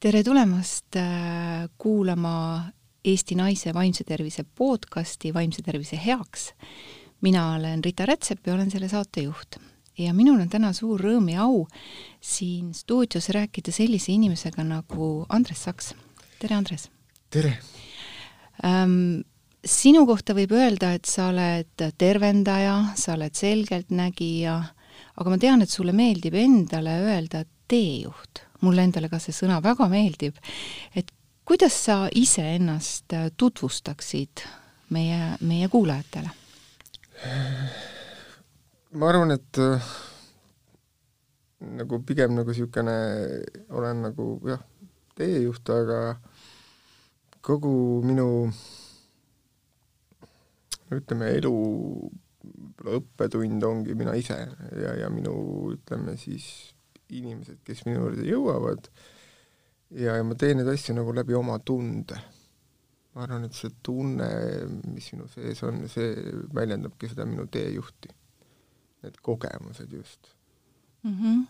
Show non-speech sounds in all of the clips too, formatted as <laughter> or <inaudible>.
tere tulemast äh, kuulama Eesti Naise Vaimse Tervise podcasti Vaimse tervise heaks. mina olen Rita Rätsep ja olen selle saatejuht. ja minul on täna suur rõõm ja au siin stuudios rääkida sellise inimesega nagu Andres Saks. tere, Andres! tere ähm,! sinu kohta võib öelda, et sa oled tervendaja, sa oled selgeltnägija, aga ma tean, et sulle meeldib endale öelda teejuht mulle endale ka see sõna väga meeldib, et kuidas sa iseennast äh, tutvustaksid meie, meie kuulajatele? ma arvan, et äh, nagu pigem nagu niisugune olen nagu jah, teejuht, aga kogu minu ütleme, elu õppetund ongi mina ise ja, ja minu ütleme siis inimesed, kes minu juurde jõuavad ja, ja ma teen neid asju nagu läbi oma tunde. ma arvan, et see tunne, mis minu sees on, see väljendabki seda minu teejuhti. Need kogemused just mm. -hmm.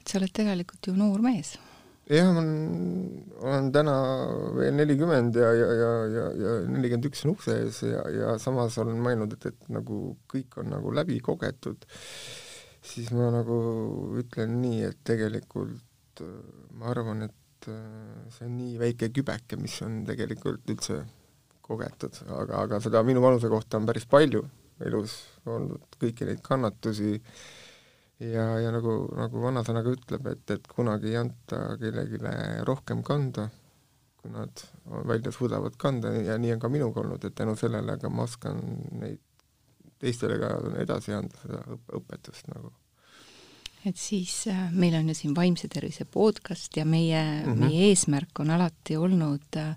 et sa oled tegelikult ju noor mees. jah, ma olen täna veel nelikümmend ja, ja, ja, ja, ja nelikümmend üks on ukse ees ja, ja samas olen mõelnud, et, et nagu kõik on nagu läbi kogetud siis ma nagu ütlen nii, et tegelikult äh, ma arvan, et äh, see on nii väike kübeke, mis on tegelikult üldse kogetud, aga, aga seda minu vanuse kohta on päris palju elus olnud, kõiki neid kannatusi. Ja, ja nagu, nagu vanasõna ka ütleb, et, et kunagi ei anta kellelegi rohkem kanda, kui nad välja suudavad kanda. Ja nii on ka minuga olnud, et tänu sellele ka ma oskan neid teistele ka edasi anda seda õpetust nagu. et siis äh, meil on ju siin Vaimse Tervise podcast ja meie mm, -hmm. meie eesmärk on alati olnud äh,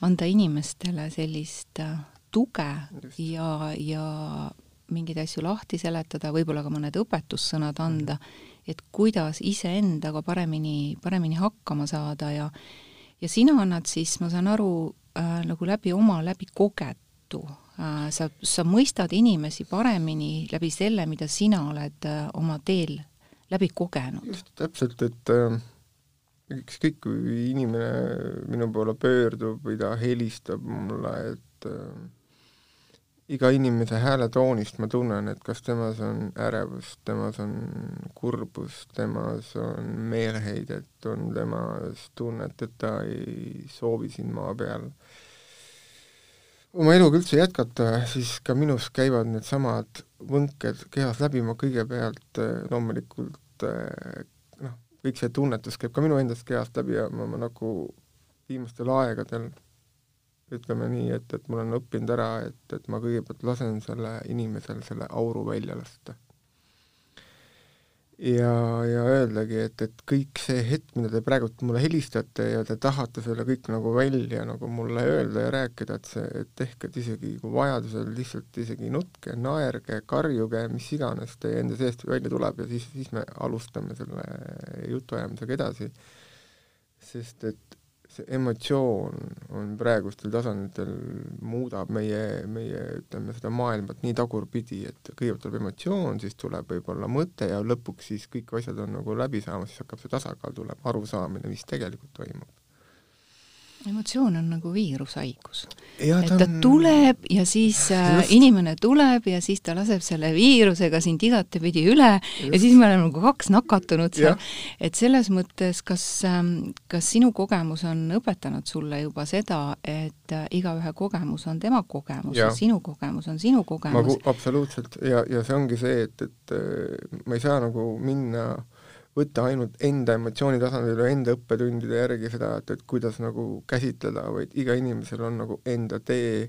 anda inimestele sellist äh, tuge Just. ja, ja mingeid asju lahti seletada, võib-olla ka mõned õpetussõnad anda mm, -hmm. et kuidas iseendaga paremini, paremini hakkama saada ja ja sina annad siis, ma saan aru äh,, nagu läbi oma, läbi kogetu sa, sa mõistad inimesi paremini läbi selle, mida sina oled äh, oma teel läbi kogenud. just, täpselt, et äh, ükskõik, kui inimene minu poole pöördub või ta helistab mulle, et äh, iga inimese hääletoonist ma tunnen, et kas temas on ärevust, temas on kurbust, temas on meeleheidet, on temas tunnet, et ta ei soovi siin maa peal äh, oma eluga üldse jätkata, siis ka minus käivad needsamad võnked kehas läbi, ma kõigepealt eh, loomulikult eh, noh, kõik see tunnetus käib ka minu endast kehast läbi ja ma, ma nagu viimastel aegadel ütleme nii, et, et ma olen õppinud ära, et, et ma kõigepealt lasen selle inimesel selle auru välja lasta ja, ja öeldagi, et, et kõik see hetk, mida te praegult mulle helistate ja te tahate selle kõik nagu välja nagu mulle öelda ja rääkida, et see, et tehke, isegi kui vajadusel lihtsalt isegi nutke, naerge, karjuge, mis iganes teie enda seest välja tuleb ja siis, siis me alustame selle jutuajamisega edasi. sest et see emotsioon on praegustel tasanditel, muudab meie, meie ütleme, seda maailmat nii tagurpidi, et kõigepealt tuleb emotsioon, siis tuleb võib-olla mõte ja lõpuks siis kõik asjad on nagu läbi saamas, siis hakkab see tasakaal tulema, arusaamine, mis tegelikult toimub emotsioon on nagu viirushaigus. et ta, on... tuleb ja siis äh, Just. inimene tuleb ja siis ta laseb selle viirusega sind igatepidi üle Just. ja siis me oleme nagu kaks nakatunut seal. et selles mõttes, kas, ähm, kas sinu kogemus on õpetanud sulle juba seda, et äh, igaühe kogemus on tema kogemus ja, ja sinu kogemus on sinu kogemus? absoluutselt ja, ja see ongi see, et, et äh, ma ei saa nagu minna äh, võtta ainult enda emotsioonitasandil või enda õppetundide järgi seda, et, et kuidas nagu käsitleda, vaid iga inimesel on nagu enda tee,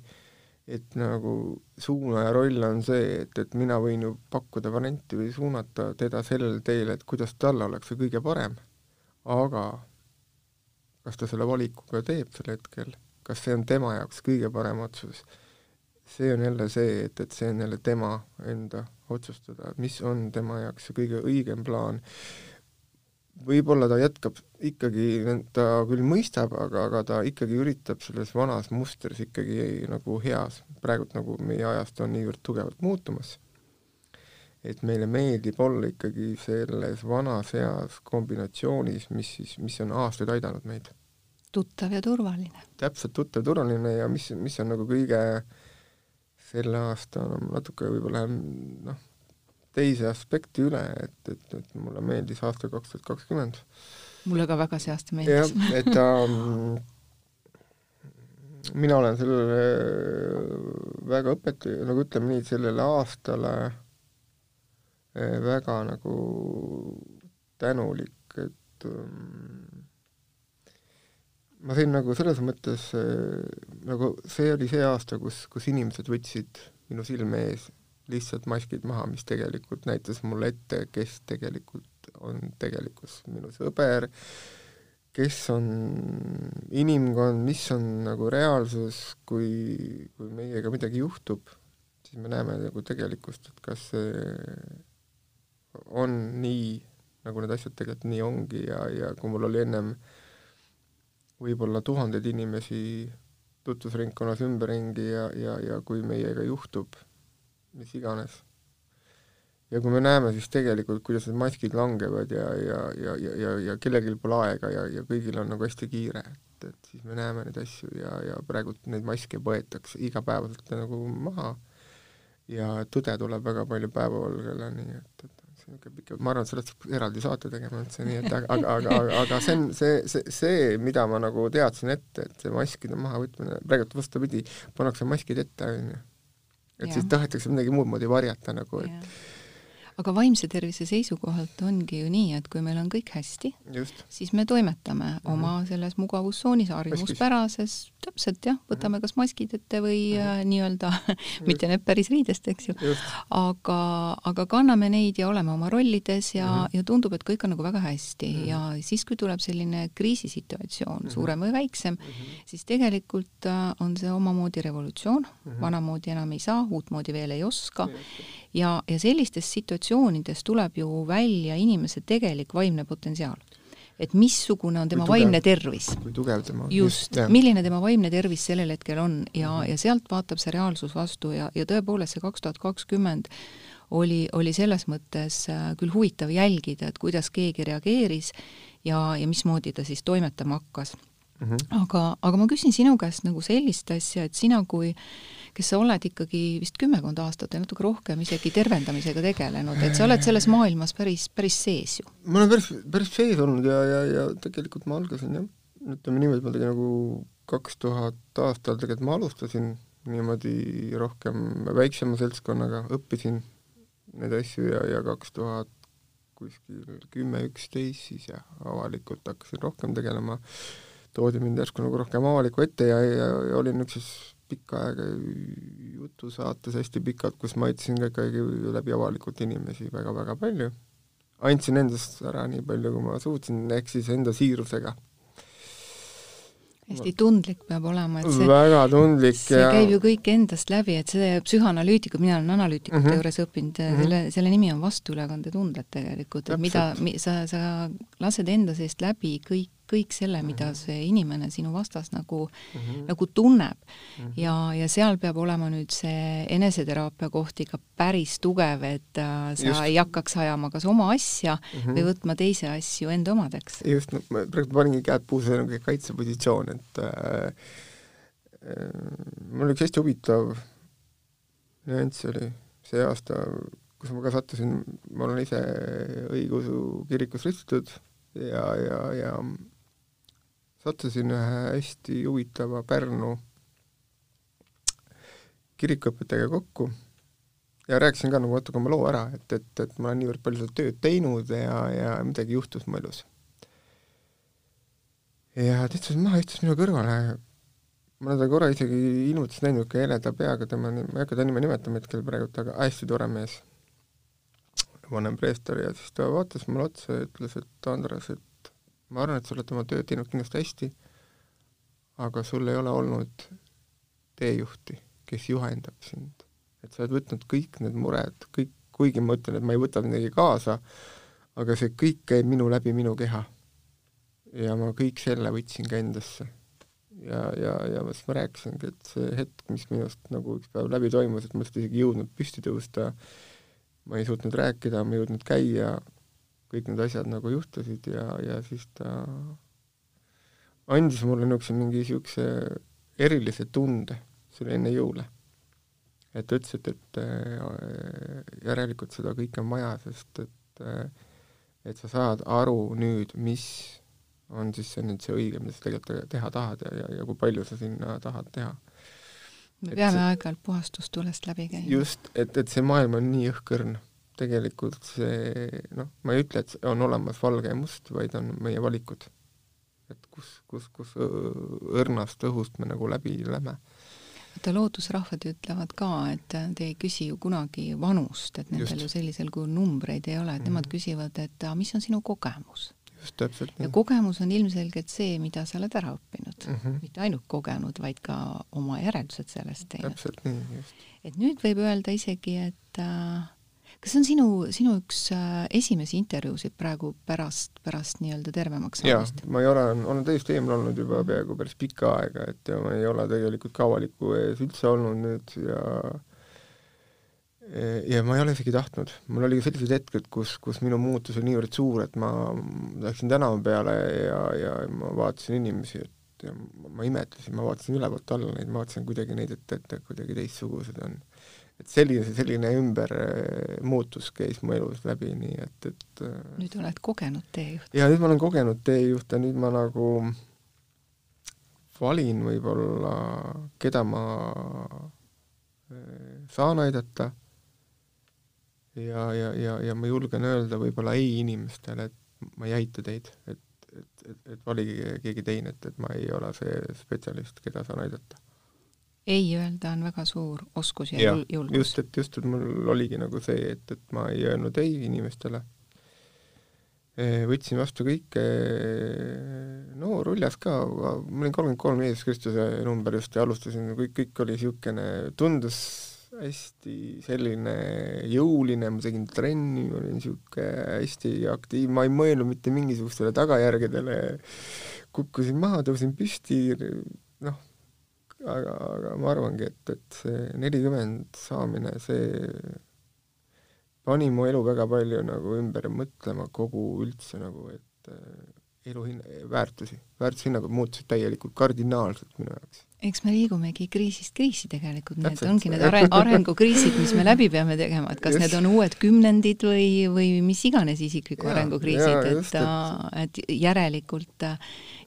et nagu suunaja roll on see, et, et mina võin ju pakkuda varianti või suunata teda sellele teele, et kuidas talle oleks see kõige parem. aga kas ta selle valiku ka teeb sel hetkel, kas see on tema jaoks kõige parem otsus, see on jälle see, et, et see on jälle tema enda otsustada, mis on tema jaoks see kõige õigem plaan võib-olla ta jätkab ikkagi, ta küll mõistab, aga, aga ta ikkagi üritab selles vanas mustris ikkagi nagu heas, praegult nagu meie ajast on niivõrd tugevalt muutumas, et meile meeldib olla ikkagi selles vanas eas kombinatsioonis, mis siis, mis on aastaid aidanud meid. tuttav ja turvaline. täpselt, tuttav, turvaline ja mis, mis on nagu kõige selle aasta no, natuke võib-olla noh, teise aspekti üle, et, et, et mulle meeldis aasta kaks tuhat kakskümmend. mulle ka väga see aasta meeldis. jah, et um, <laughs> mina olen sellele väga õpet-, nagu ütleme nii, sellele aastale eh, väga nagu tänulik, et um, ma sain nagu selles mõttes eh, nagu see oli see aasta, kus, kus inimesed võtsid minu silme ees lihtsalt maskid maha, mis tegelikult näitas mulle ette, kes tegelikult on tegelikkus minu sõber, kes on inimkond, mis on nagu reaalsus, kui, kui meiega midagi juhtub, siis me näeme nagu tegelikkust, et kas see on nii, nagu need asjad tegelikult nii ongi ja, ja kui mul oli ennem võib-olla tuhandeid inimesi tutvusringkonnas ümberringi ja, ja, ja kui meiega juhtub mis iganes. ja kui me näeme siis tegelikult, kuidas need maskid langevad ja, ja, ja, ja, ja, ja kellelgi pole aega ja, ja kõigil on nagu hästi kiire, et, et siis me näeme neid asju ja, ja praegu neid maske võetakse igapäevaselt nagu maha ja tõde tuleb väga palju päevavalgele, nii et, et niisugune pikk, ma arvan, et sellest peaks eraldi saate tegema üldse, nii et aga, aga, aga, aga see on see, see, see, mida ma nagu teadsin ette, et see maskide mahavõtmine, praegu vastupidi, pannakse maskid ette, on ju et ja. siis tahetakse midagi muud moodi varjata nagu, et ja aga vaimse tervise seisukohalt ongi ju nii, et kui meil on kõik hästi, siis me toimetame mm -hmm. oma selles mugavustsoonis, harjumuspärases, täpselt jah, võtame mhm. kas maskid ette või -hmm. äh, nii-öelda <laughs> mitte nüüd päris riidest, eks ju, aga, aga kanname neid ja oleme oma rollides ja mm, -hmm. ja tundub, et kõik on nagu väga hästi mm -hmm. ja siis, kui tuleb selline kriisisituatsioon mm, -hmm. suurem või väiksem mm, -hmm. siis tegelikult äh, on see omamoodi revolutsioon mm, -hmm. vanamoodi enam ei saa, uutmoodi veel ei oska mm -hmm ja, ja sellistest situatsioonidest tuleb ju välja inimese tegelik vaimne potentsiaal. Et missugune on tema tugev, vaimne tervis. kui tugev tema on. just, milline tema vaimne tervis sellel hetkel on ja mm, -hmm. ja sealt vaatab see reaalsus vastu ja, ja tõepoolest see kaks tuhat kakskümmend oli, oli selles mõttes äh, küll huvitav jälgida, et kuidas keegi reageeris ja, ja mismoodi ta siis toimetama hakkas mm. -hmm. aga, aga ma küsin sinu käest nagu sellist asja, et sina kui kes sa oled ikkagi vist kümmekond aastat ja natuke rohkem isegi tervendamisega tegelenud, et sa oled selles maailmas päris, päris sees ju. ma olen päris, päris sees olnud ja, ja, ja tegelikult ma algasin jah, ütleme niimoodi, ma tegin nagu kaks tuhat aastal tegelikult ma alustasin niimoodi rohkem väiksema seltskonnaga, õppisin neid asju ja, ja kaks tuhat kuskil kümme, üksteist siis jah, avalikult hakkasin rohkem tegelema, toodi mind järsku nagu rohkem avaliku ette ja, ja, ja olin niisuguses pikka aega jutusaates hästi pikalt, kus ma aitasin ka ikkagi läbi avalikult inimesi väga-väga palju. andsin endast ära nii palju, kui ma suutsin, ehk siis enda siirusega. hästi tundlik peab olema, et see väga tundlik see ja käib ju kõik endast läbi, et see psühhanalüütikud, mina olen analüütikute mm -hmm. juures õppinud mm, -hmm. selle, selle nimi on vastuülekandetunded tegelikult, et mida, sa, sa lased enda seest läbi kõik kõik selle, mida mhm. see inimene sinu vastas nagu mm, -hmm. nagu tunneb mm. -hmm. ja, ja seal peab olema nüüd see eneseteraapia koht ikka päris tugev, et äh, sa just. ei hakkaks ajama kas oma asja mm -hmm. või võtma teise asju enda omadeks. just, no ma praegu paningi käed puusse nagu kaitsepositsioon, et äh, äh, mul üks hästi huvitav nüanss oli see aasta, kus ma ka sattusin, ma olen ise õigeusu kirikus ristitud ja, ja, ja sattusin ühe hästi huvitava Pärnu kirikuõpetajaga kokku ja rääkisin ka nagu natuke oma loo ära, et, et, et ma olen niivõrd palju seda tööd teinud ja, ja midagi juhtus mu elus. ja ta istus maha, istus minu kõrvale, ma olen teda korra isegi ilmutas näinud, niisugune heleda peaga, tema, ma ei hakka ta nime nimetama hetkel praegu, aga hästi tore mees, vanem preester ja siis ta vaatas mulle otsa ja ütles, et Andres, et ma arvan, et sa oled oma tööd teinud kindlasti hästi, aga sul ei ole olnud teejuhti, kes juhendab sind. et sa oled võtnud kõik need mured, kõik, kuigi ma ütlen, et ma ei võta midagi kaasa, aga see kõik käib minu läbi minu keha. ja ma kõik selle võtsin ka endasse. ja, ja, ja siis ma rääkisingi, et see hetk, mis minust nagu üks päev läbi toimus, et ma lihtsalt isegi ei jõudnud püsti tõusta, ma ei suutnud rääkida, ma ei jõudnud käia, kõik need asjad nagu juhtusid ja, ja siis ta andis mulle niisuguse mingi niisuguse erilise tunde, see oli enne jõule. et ta ütles, et, et äh, järelikult seda kõike on vaja, sest et äh, et sa saad aru nüüd, mis on siis see nüüd see õige, mida sa tegelikult teha tahad ja, ja, ja kui palju sa sinna tahad teha. me peame aeg-ajalt puhastustulest läbi käima. just, et, et see maailm on nii õhkõrn. Tegelikult see, noh, ma ei ütle, et on olemas valge ja must, vaid on meie valikud. et kus, kus, kus õrnast õhust me nagu läbi lähme vaata, loodusrahvad ütlevad ka, et te ei küsi ju kunagi vanust, et nendel ju sellisel kujul numbreid ei ole, et mm -hmm. nemad mhm. küsivad, et mis on sinu kogemus just täpselt nii. ja kogemus on ilmselgelt see, mida sa oled ära õppinud mm. -hmm. mitte ainult kogenud, vaid ka oma järeldused sellest teinud. täpselt nii, just. et nüüd võib öelda isegi, et äh, kas see on sinu, sinu üks äh, esimesi intervjuusid praegu pärast, pärast nii-öelda tervemaks saamist? ma ei ole, olen täiesti eemal olnud juba peaaegu päris pikka aega, et ja ma ei ole tegelikult ka avaliku ees üldse olnud nüüd ja ja ma ei ole isegi tahtnud, mul oli sellised hetked, kus, kus minu muutus oli niivõrd suur, et ma läksin tänava peale ja, ja ma vaatasin inimesi, et ja ma imetlesin, ma vaatasin ülevalt alla neid, ma vaatasin kuidagi neid, et, et kuidagi teistsugused on. Et selline, selline ümbermuutus käis mu elus läbi, nii et, et nüüd oled kogenud teejuht? jaa, nüüd ma olen kogenud teejuht ja nüüd ma nagu valin võib-olla, keda ma saan aidata ja, ja, ja, ja ma julgen öelda võib-olla ei inimestele, et ma ei aita teid, et, et, et, et valige keegi teine, et, et ma ei ole see spetsialist, keda saan aidata. Ei öelda on väga suur oskus ja, ja julgus. just, et just, et mul oligi nagu see, et, et ma ei öelnud ei inimestele, e, võtsin vastu kõike, no ruljas ka, ma olin kolmkümmend kolm Jeesus Kristuse number just ja alustasin, kõik, kõik oli niisugune, tundus hästi selline jõuline, ma tegin trenni, ma olin niisugune hästi aktiivne, ma ei mõelnud mitte mingisugustele tagajärgedele, kukkusin maha, tõusin püsti, aga, aga ma arvangi, et, et see nelikümmend saamine, see pani mu elu väga palju nagu ümber mõtlema kogu üldse nagu, et elu hin-, väärtusi, väärtushinnangud muutusid täielikult kardinaalselt minu jaoks. Eks me liigumegi kriisist kriisi tegelikult, need ongi need are-, arengukriisid, mis me läbi peame tegema, et kas just. need on uued kümnendid või, või mis iganes isikliku ja, arengukriisid, et, et järelikult,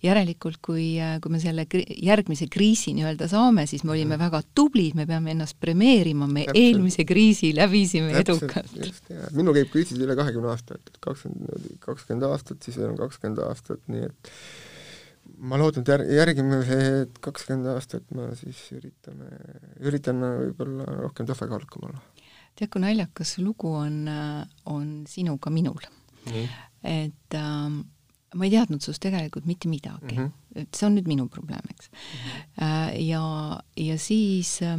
järelikult kui, kui me selle kri-, järgmise kriisi nii-öelda saame, siis me olime mm. väga tublid, me peame ennast premeerima, me täpselt. eelmise kriisi läbisime täpselt, edukalt. minul käib kriisid üle kahekümne aasta, et kakskümmend, kakskümmend aastat, siis on kakskümmend aastat, nii et ma loodan, et jär-, järgime see kakskümmend aastat, ma siis üritame, üritan võib-olla rohkem tasakaalukam olla. tead, kui naljakas lugu on, on sinuga minul. et ähm, ma ei teadnud sinust tegelikult mitte midagi mm. -hmm. et see on nüüd minu probleem, eks mm. -hmm. Ja, ja siis äh,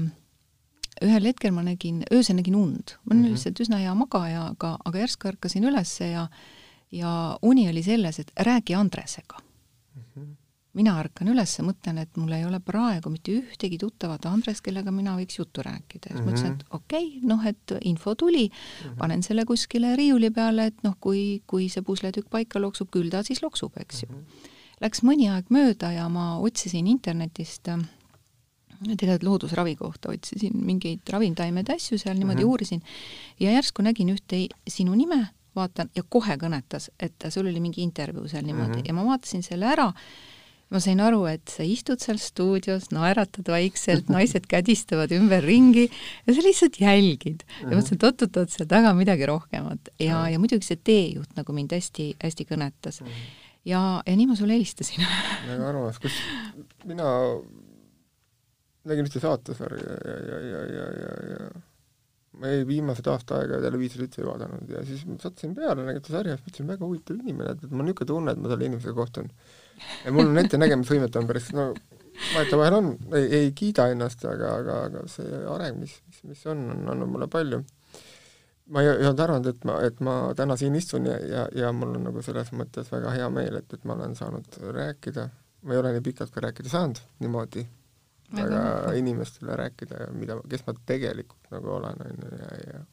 ühel hetkel ma nägin, öösel nägin und. ma olin mm -hmm. lihtsalt üsna hea magaja, aga, aga järsku ärkasin ülesse ja ja uni oli selles, et räägi Andresega mina ärkan üles, mõtlen, et mul ei ole praegu mitte ühtegi tuttavat Andres, kellega mina võiks juttu rääkida. siis mm -hmm. mõtlesin, et okei okay,, noh, et info tuli mm, -hmm. panen selle kuskile riiuli peale, et noh, kui, kui see pusletükk paika loksub, küll ta siis loksub, eks ju mm. -hmm. Läks mõni aeg mööda ja ma otsisin internetist äh, tegelikult loodusravi kohta otsisin mingeid ravimtaimede asju seal niimoodi mm -hmm. uurisin ja järsku nägin ühte sinu nime, vaatan ja kohe kõnetas, et sul oli mingi intervjuu seal niimoodi mm -hmm. ja ma vaatasin selle ära ma sain aru, et sa istud seal stuudios, naeratad vaikselt, naised kädistavad ümberringi ja sa lihtsalt jälgid. ja mõtlesin, et oot-oot-oot, seal taga on midagi rohkemat. ja, ja muidugi see teejuht nagu mind hästi-hästi kõnetas. ja, ja nii ma sulle helistasin. väga armas, kus mina nägin ühte saatesarja ja, ja, ja, ja, ja, ja ma ei, viimased aasta aega televiisorit üldse ei vaadanud. Ja siis sattusin peale, nägin seda sarja, siis mõtlesin, väga huvitav inimene, et mul on niisugune tunne, et ma selle inimesega kohtun. Ja mul on ettenägemisvõimet on päris, no vahetevahel on, ei, ei kiida ennast, aga, aga, aga see areng, mis, mis, mis on, on andnud mulle palju. ma ei, ei olnud arvanud, et ma, et ma täna siin istun ja, ja, ja mul on nagu selles mõttes väga hea meel, et, et ma olen saanud rääkida, ma ei ole nii pikalt ka rääkida saanud niimoodi, väga inimestele rääkida mida, kes ma tegelikult nagu olen, on ju, ja, ja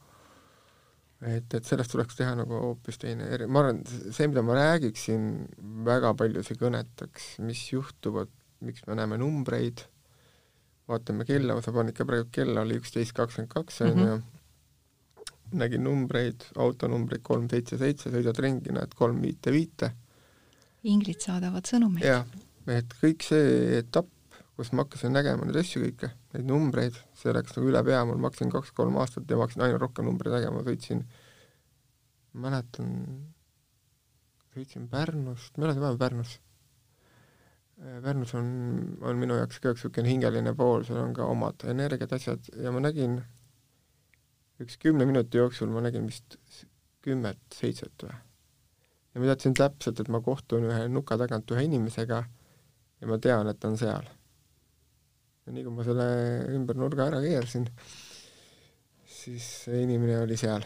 et, et sellest tuleks teha nagu hoopis teine eri-, ma arvan, see, mida ma räägiksin, väga paljusid kõnetaks, mis juhtuvad, miks me näeme numbreid, vaatame kella, sa panid ka praegu kella, oli üksteist kakskümmend kaks, on ju, nägin numbreid, autonumbreid kolm, seitse, seitse, sõidad ringi, näed kolm, viite, viite. inglid saadavad sõnumeid. jah, et kõik see etapp, kus ma hakkasin nägema neid asju kõike, neid numbreid, see läks nagu üle pea, mul ma hakkasin kaks-kolm aastat ja ma hakkasin aina rohkem numbreid nägema, sõitsin, mäletan, sõitsin Pärnust, ma elasin vahepeal Pärnus. Pärnus on, on minu jaoks ka üks niisugune hingeline pool, seal on ka omad energiad, asjad ja ma nägin üks kümne minuti jooksul ma nägin vist kümmet, seitset või. ja ma teadsin täpselt, et ma kohtun ühe nuka tagant ühe inimesega ja ma tean, et ta on seal ja nii kui ma selle ümber nurga ära keerasin, siis see inimene oli seal.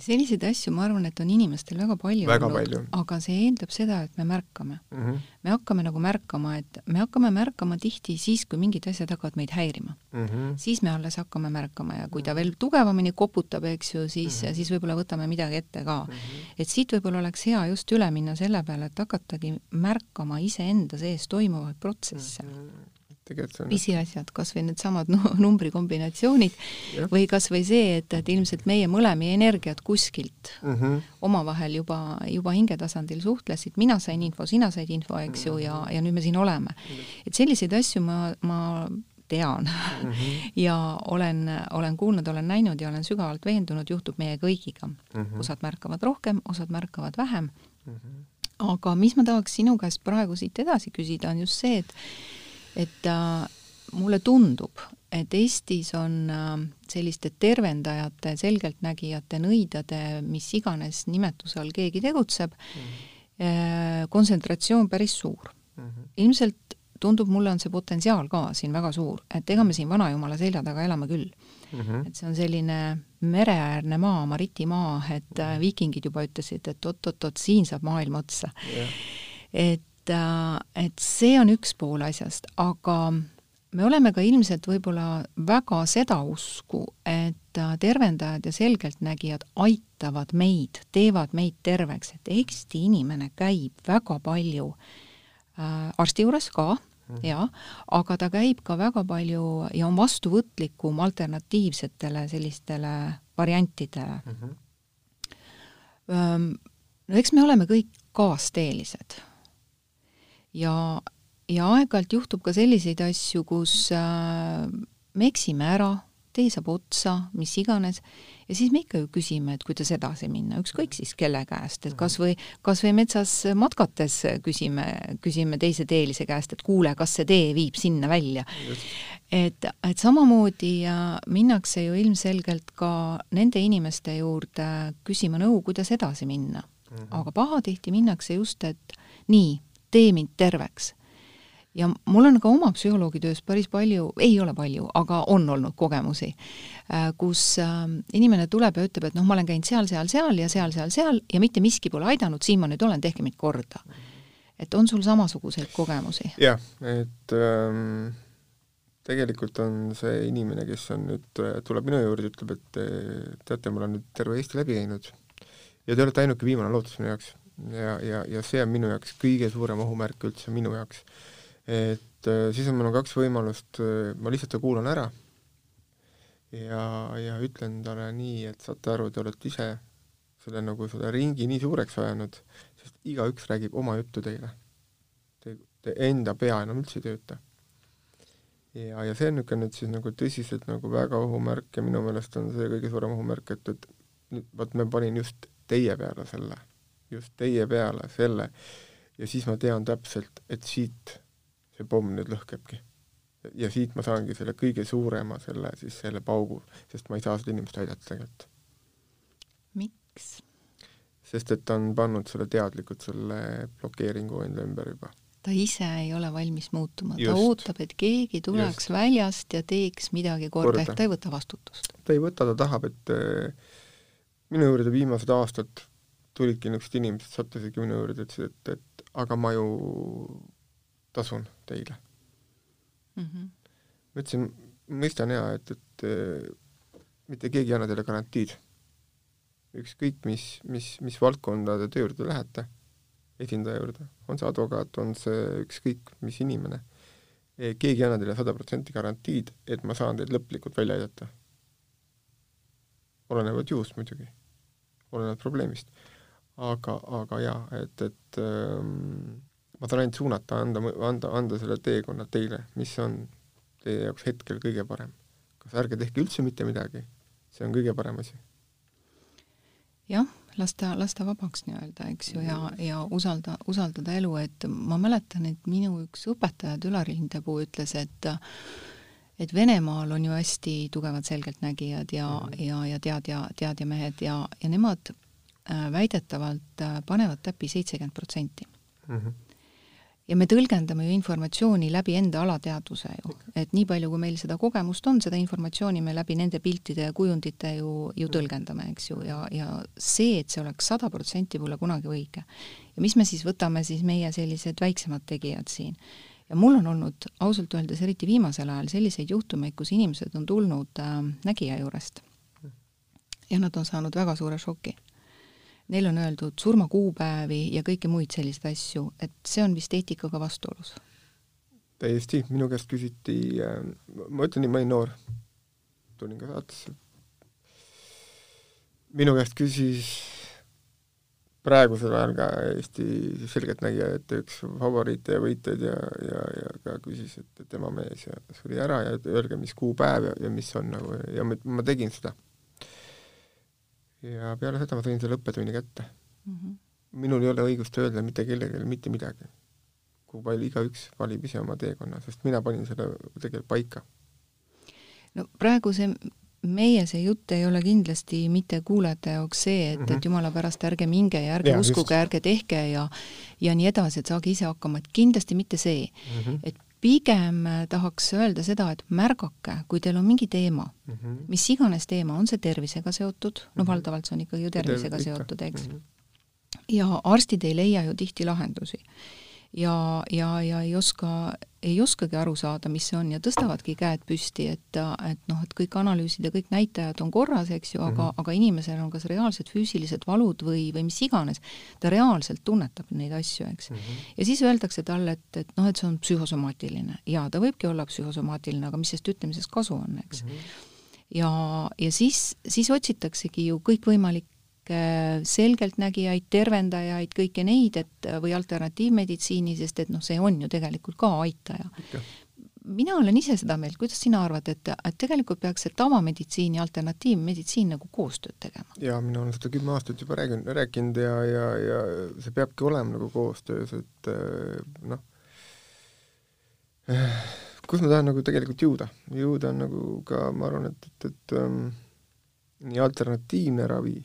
selliseid asju, ma arvan, et on inimestel väga palju väga olnud, aga see eeldab seda, et me märkame mm. -hmm. me hakkame nagu märkama, et me hakkame märkama tihti siis, kui mingid asjad hakkavad meid häirima mm. -hmm. siis me alles hakkame märkama ja kui ta veel tugevamini koputab, eks ju, siis mm, -hmm. siis võib-olla võtame midagi ette ka mm. -hmm. et siit võib-olla oleks hea just üle minna selle peale, et hakatagi märkama iseenda sees toimuvaid protsesse mm. -hmm tegelikult see on pisiasjad, kas või needsamad numbrikombinatsioonid ja. või kas või see, et, et ilmselt meie mõlemi energiat kuskilt mm -hmm. omavahel juba, juba hingetasandil suhtlesid, mina sain info, sina said info, eks ju, ja, ja nüüd me siin oleme. et selliseid asju ma, ma tean mm -hmm. <laughs> ja olen, olen kuulnud, olen näinud ja olen sügavalt veendunud, juhtub meie kõigiga mm. -hmm. osad märkavad rohkem, osad märkavad vähem mm. -hmm. aga mis ma tahaks sinu käest praegu siit edasi küsida, on just see, et et äh, mulle tundub, et Eestis on äh, selliste tervendajate, selgeltnägijate, nõidade, mis iganes nimetuse all keegi tegutseb mm, -hmm. kontsentratsioon päris suur mm. -hmm. ilmselt tundub mulle, on see potentsiaal ka siin väga suur, et ega me siin Vanajumala selja taga elame küll mm. -hmm. et see on selline mereäärne maa, maritimaa, et mm -hmm. viikingid juba ütlesid, et oot-oot-oot, siin saab maailm otsa yeah.. et et, äh, et see on üks pool asjast, aga me oleme ka ilmselt võib-olla väga seda usku, et äh, tervendajad ja selgeltnägijad aitavad meid, teevad meid terveks, et Eesti inimene käib väga palju äh, arsti juures ka mm., jaa, aga ta käib ka väga palju ja on vastuvõtlikum alternatiivsetele sellistele variantidele mm. -hmm. no eks me oleme kõik kaasteelised ja, ja aeg-ajalt juhtub ka selliseid asju, kus äh, me eksime ära, tee saab otsa, mis iganes, ja siis me ikka ju küsime, et kuidas edasi minna, ükskõik siis kelle käest, et kas või, kas või metsas matkates küsime, küsime teise teelise käest, et kuule, kas see tee viib sinna välja. et, et samamoodi minnakse ju ilmselgelt ka nende inimeste juurde küsima nõu, kuidas edasi minna. -hmm. aga pahatihti minnakse just, et nii tee mind terveks. ja mul on ka oma psühholoogitöös päris palju, ei ole palju, aga on olnud kogemusi, äh, kus ähm, inimene tuleb ja ütleb, et noh, ma olen käinud seal, seal, seal ja seal, seal, seal ja mitte miski pole aidanud, siin ma nüüd olen, tehke mind korda. et on sul samasuguseid kogemusi? jah, et ähm, tegelikult on see inimene, kes on nüüd, tuleb minu juurde, ütleb, et teate, ma olen nüüd terve Eesti läbi käinud ja te olete ainuke viimane lootus minu jaoks ja, ja, ja see on minu jaoks kõige suurem ohumärk üldse minu jaoks. et äh, siis on mul kaks võimalust, äh, ma lihtsalt kuulan ära ja, ja ütlen talle nii, et saate aru, te olete ise selle nagu selle ringi nii suureks ajanud, sest igaüks räägib oma juttu teile. Te, te enda pea enam üldse ei tööta. ja, ja see on niisugune nüüd siis nagu tõsiselt nagu väga ohumärk ja minu meelest on see kõige suurem ohumärk, et, et nüüd vot ma panin just teie peale selle just teie peale selle ja siis ma tean täpselt, et siit see pomm nüüd lõhkebki. ja siit ma saangi selle kõige suurema selle siis selle paugu, sest ma ei saa seda inimest aidata tegelikult. miks? sest et ta on pannud selle teadlikult selle blokeeringu enda ümber juba. ta ise ei ole valmis muutuma, ta ootab, et keegi tuleks Just. väljast ja teeks midagi korda, korda., ehk ta ei võta vastutust. ta ei võta, ta tahab, et äh, minu juurde viimased aastad tulidki niisugused inimesed, sattusidki minu juurde, ütlesid, et, et aga ma ju tasun teile mm. -hmm. ma ütlesin, mõistan jaa, et, et mitte keegi ei anna teile garantiid. ükskõik mis, mis, mis valdkondade töö juurde lähete, esindaja juurde, on see advokaat, on see ükskõik mis inimene, keegi ei anna teile sada protsenti garantiid, et ma saan teid lõplikult välja aidata. olenevalt juhust muidugi, olenevalt probleemist. Aga, aga jaa, et, et ähm, ma saan ainult suunata, anda, anda, anda selle teekonna teile, mis on teie jaoks hetkel kõige parem. kas ärge tehke üldse mitte midagi, see on kõige parem asi. jah, lasta, lasta vabaks nii-öelda, eks ju, ja, ja usalda, usaldada elu, et ma mäletan, et minu üks õpetaja, Ülar Lindepuu ütles, et et Venemaal on ju hästi tugevad selgeltnägijad ja mm, -hmm. ja, ja teadja, teadjamehed ja, ja nemad väidetavalt äh, panevad täppi seitsekümmend protsenti. Mhm. Ja me tõlgendame ju informatsiooni läbi enda alateadvuse ju, et nii palju, kui meil seda kogemust on, seda informatsiooni me läbi nende piltide ja kujundite ju, ju mm. tõlgendame, eks ju, ja, ja see, et see oleks sada protsenti, pole kunagi õige. ja mis me siis võtame siis meie sellised väiksemad tegijad siin? Ja mul on olnud ausalt öeldes eriti viimasel ajal selliseid juhtumeid, kus inimesed on tulnud äh, nägija juurest. Ja nad on saanud väga suure šoki neil on öeldud surmakuupäevi ja kõiki muid selliseid asju, et see on vist eetikaga vastuolus? täiesti, minu käest küsiti äh,, ma ütlen nii, ma olin noor, tulin ka saatesse, minu käest küsis praegusel ajal ka Eesti selgeltnägija, et üks favoriite ja võitjaid ja, ja, ja ka küsis, et tema mees ja suri ära ja öelge, mis kuupäev ja, ja mis on nagu ja ma, ma tegin seda ja peale seda ma sain selle õppetunni kätte mm. -hmm. minul ei ole õigust öelda mitte kellelegi mitte midagi. kui palju igaüks valib ise oma teekonna, sest mina panin selle tegelikult paika. no praegu see meie see jutt ei ole kindlasti mitte kuulajate jaoks see, et mm, -hmm. et mhm. jumala pärast ärge minge ja ärge ja, uskuge, ärge tehke ja ja nii edasi, et saage ise hakkama, et kindlasti mitte see mm. -hmm. et pigem äh, tahaks öelda seda, et märgake, kui teil on mingi teema mm, -hmm. mis iganes teema, on see tervisega seotud, no mhm. valdavalt see on ikkagi ju tervisega seotud, eks mm. -hmm. ja arstid ei leia ju tihti lahendusi ja, ja, ja ei oska, ei oskagi aru saada, mis see on ja tõstavadki käed püsti, et, et noh, et kõik analüüsid ja kõik näitajad on korras, eks ju, aga mm, -hmm. aga inimesel on kas reaalsed füüsilised valud või, või mis iganes, ta reaalselt tunnetab neid asju, eks mm. -hmm. ja siis öeldakse talle, et, et noh, et see on psühhosomaatiline. jaa, ta võibki olla psühhosomaatiline, aga mis sellest ütlemisest kasu on, eks mm. -hmm. ja, ja siis, siis otsitaksegi ju kõikvõimalikke selgeltnägijaid, tervendajaid, kõiki neid, et või alternatiivmeditsiini, sest et noh, see on ju tegelikult ka aitaja. mina olen ise seda meelt, kuidas sina arvad, et, et tegelikult peaks see tavameditsiin ja alternatiivmeditsiin nagu koostööd tegema? jaa, mina olen seda kümme aastat juba räägin, rääkinud ja, ja, ja see peabki olema nagu koostöös, et äh, noh, äh, kus ma tahan nagu tegelikult jõuda, jõuda on nagu ka, ma arvan, et, et, et ähm, nii alternatiivne ravi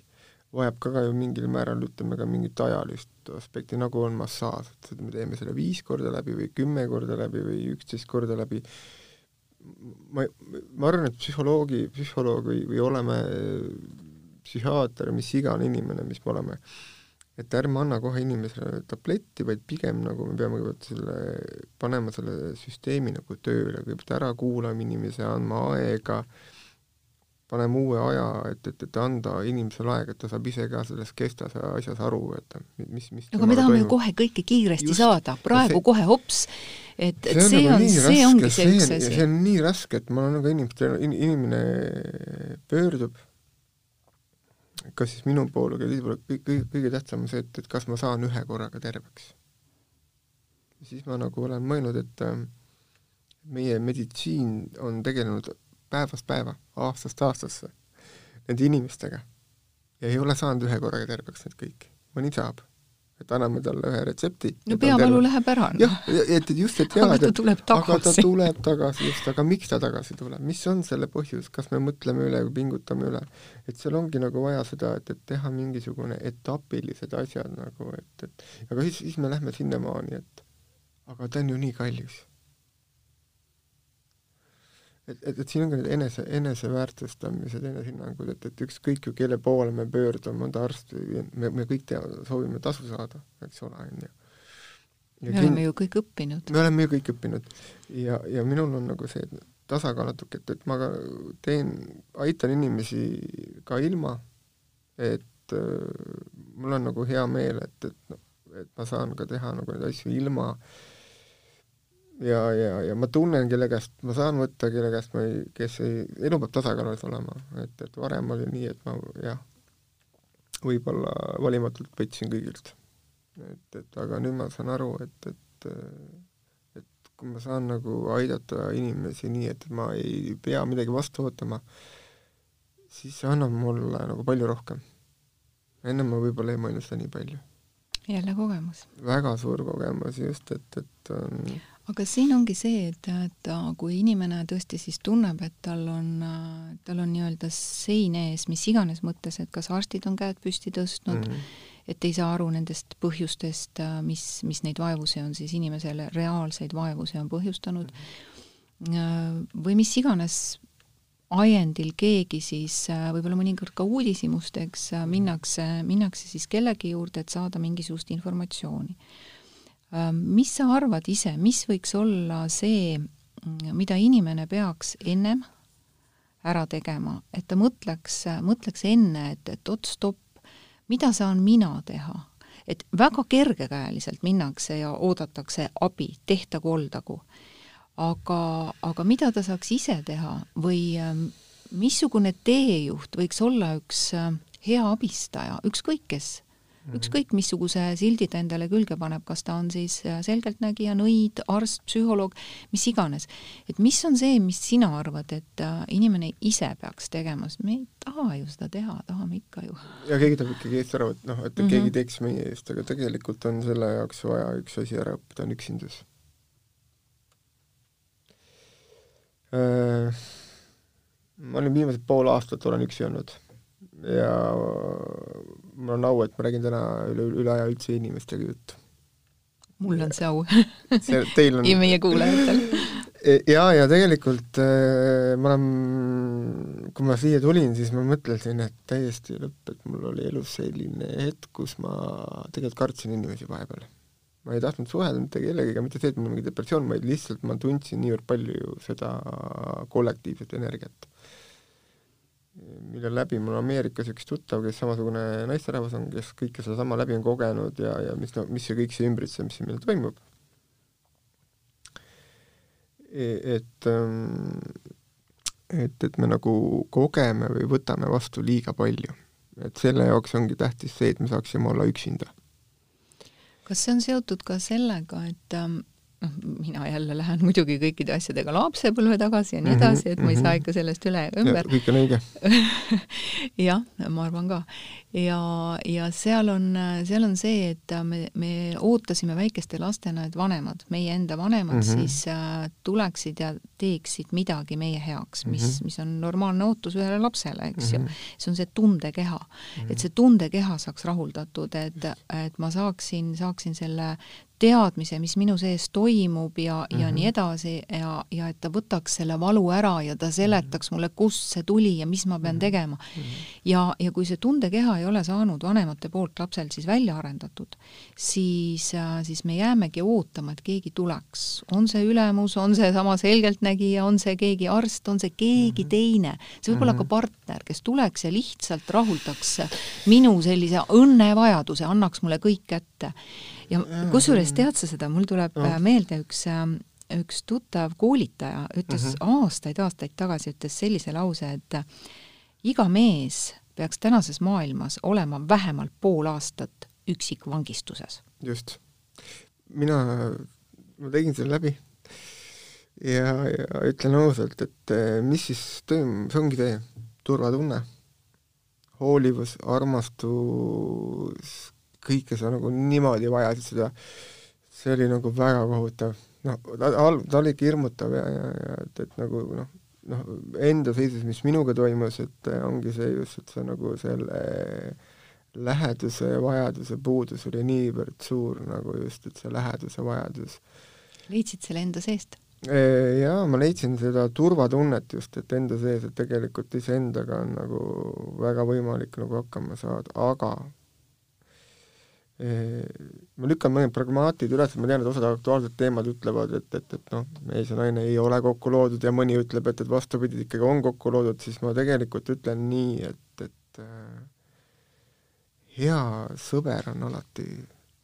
vajab ka, ka ju mingil määral ütleme ka mingit ajalist aspekti, nagu on massaaž, et me teeme selle viis korda läbi või kümme korda läbi või üksteist korda läbi, ma, ma arvan, et psühholoogi, psühholoog või, või oleme psühhiaater, mis iganes inimene, mis me oleme, et ärme anna kohe inimesele tabletti, vaid pigem nagu me peame kõigepealt selle, panema selle süsteemi nagu tööle, kõigepealt ära kuulama inimese, andma aega äh,, paneme uue aja, et, et, et anda inimesele aega, et ta saab ise ka selles kestas asjas aru, et mis, mis aga me tahame ju kohe kõike kiiresti Just, saada, praegu see, kohe hops, et, et see on, see, on, see ongi see üks asi. see on nii raske, et ma olen ka inimestel, inimene pöördub, kas siis minu poole, võib-olla kõige, kõige tähtsam on see, et, et kas ma saan ühe korraga terveks. siis ma nagu olen mõelnud, et äh, meie meditsiin on tegelenud päevast päeva, aastast aastasse nende inimestega ja ei ole saanud ühe korraga terveks need kõik. mõni saab, et anname talle ühe retsepti. no peavalu läheb ära no.. jah, et just, et jaa, aga ta tuleb tagasi. aga ta tuleb tagasi, just, aga miks ta tagasi tuleb, mis on selle põhjus, kas me mõtleme üle või pingutame üle? et seal ongi nagu vaja seda, et, et teha mingisugune etapilised asjad nagu, et, et aga siis, siis me lähme sinnamaani, et aga ta on ju nii kallis et, et, et siin on ka need enese, eneseväärtustamised, enesehinnangud, et, et ükskõik ju kelle poole me pöördume, on ta arst või me, me kõik tea, soovime tasu saada, eks ole, on ju. me oleme ju kõik õppinud. me oleme ju kõik õppinud ja, ja minul on nagu see tasakaal natuke, et, et ma ka teen, aitan inimesi ka ilma, et äh, mul on nagu hea meel, et, et noh, et ma saan ka teha nagu neid asju ilma ja, ja, ja ma tunnen, kelle käest ma saan võtta, kelle käest ma ei, kes ei, elu peab tasakaalus olema, et, et varem oli nii, et ma jah, võib-olla valimatult võtsin kõigilt. et, et aga nüüd ma saan aru, et, et et kui ma saan nagu aidata inimesi nii, et ma ei pea midagi vastu ootama, siis see annab mulle nagu palju rohkem. ennem ma võib-olla ei mõelnud seda nii palju. jälle kogemus. väga suur kogemus just, et, et on aga siin ongi see, et, et kui inimene tõesti siis tunneb, et tal on, tal on nii-öelda sein ees, mis iganes mõttes, et kas arstid on käed püsti tõstnud mm, -hmm. et ei saa aru nendest põhjustest, mis, mis neid vaevusi on siis inimesele, reaalseid vaevusi on põhjustanud mm, -hmm. või mis iganes ajendil keegi siis võib-olla mõnikord ka uudishimusteks minnakse, minnakse siis kellegi juurde, et saada mingisugust informatsiooni mis sa arvad ise, mis võiks olla see, mida inimene peaks ennem ära tegema, et ta mõtleks, mõtleks enne, et, et oot, stopp, mida saan mina teha? et väga kergekäeliselt minnakse ja oodatakse abi, tehtagu, oldagu. aga, aga mida ta saaks ise teha või ähm, missugune teejuht võiks olla üks äh, hea abistaja, ükskõik kes. Ükskõik missuguse sildi ta endale külge paneb, kas ta on siis äh, selgeltnägija, nõid, arst, psühholoog, mis iganes. et mis on see, mis sina arvad, et äh, inimene ise peaks tegema, sest me ei taha ju seda teha, tahame ikka ju. ja keegi tahab ikkagi eest ära võtta, noh, et mm -hmm. keegi teeks meie eest, aga tegelikult on selle jaoks vaja üks asi ära õppida, on üksindus äh,. ma olin viimased pool aastat olen üksi olnud ja mul on au, et ma räägin täna üle, üle aja üldse inimestega juttu. mul on see au see, teil on ja meie kuulajatel e, ja, ja tegelikult äh, ma olen, kui ma siia tulin, siis ma mõtlesin, et täiesti lõpp, et mul oli elus selline hetk, kus ma tegelikult kartsin inimesi vahepeal. ma ei tahtnud suhelda mitte kellegagi, mitte see, et mul mingi depressioon, vaid lihtsalt ma tundsin niivõrd palju seda kollektiivset energiat mille läbi mul Ameerikas üks tuttav, kes samasugune naisterahvas on, kes kõike sedasama läbi on kogenud ja, ja mis no, mis see kõik see ümbritsev, mis siin meil toimub. E-, et, ähm, et, et me nagu kogeme või võtame vastu liiga palju. et selle jaoks ongi tähtis see, et me saaksime olla üksinda. kas see on seotud ka sellega, et ähm, noh, mina jälle lähen muidugi kõikide asjadega lapsepõlve tagasi ja nii mhm, edasi, et ma ei saa mhm. ikka sellest üle ümber. kõik on õige <laughs> jah, ma arvan ka. Ja, ja seal on, seal on see, et me, me ootasime väikeste lastena, et vanemad, meie enda vanemad mm -hmm. siis äh, tuleksid ja teeksid midagi meie heaks, mis mm, -hmm. mis on normaalne ootus ühele lapsele, eks mm -hmm. ju. see on see tundekeha mm, -hmm. et see tundekeha saaks rahuldatud, et, et ma saaksin, saaksin selle teadmise, mis minu sees toimub ja mm, -hmm. ja nii mhm. edasi ja, ja et ta võtaks selle valu ära ja ta seletaks mulle, kust see tuli ja mis ma pean tegema mm. -hmm. ja, ja kui see tundekeha ei ole saanud vanemate poolt lapsel siis välja arendatud, siis, siis me jäämegi ootama, et keegi tuleks. on see ülemus, on see sama selgeltnägija, on see keegi arst, on see keegi mm -hmm. teine, see võib olla mm -hmm. ka partner, kes tuleks ja lihtsalt rahuldaks minu sellise õnnevajaduse, annaks mulle kõik kätte ja kusjuures tead sa seda, mul tuleb no. meelde üks üks tuttav koolitaja ütles aastaid-aastaid mm -hmm. tagasi, ütles sellise lause, et iga mees peaks tänases maailmas olema vähemalt pool aastat üksikvangistuses. just. mina, ma tegin selle läbi ja, ja ütlen ausalt, et äh, mis siis toimub, see ongi see turvatunne, hoolivus, armastus, kõike sa nagu niimoodi vajasid seda, see oli nagu väga kohutav. noh, ta, ta oli ikka hirmutav ja, ja, ja et, et nagu noh, noh, enda seisus, mis minuga toimus, et ongi see just, et see nagu selle läheduse ja vajaduse puudus oli niivõrd suur nagu just, et see läheduse vajadus. leidsid selle enda seest? E, jaa, ma leidsin seda turvatunnet just, et enda sees, et tegelikult iseendaga on nagu väga võimalik nagu hakkama saada, aga ma lükkan mõned pragmaatid üles, ma tean, et osad aktuaalsed teemad ütlevad, et, et, et noh, mees ja naine ei ole kokku loodud ja mõni ütleb, et, et vastupidi, ikkagi on kokku loodud, siis ma tegelikult ütlen nii, et, et hea sõber on alati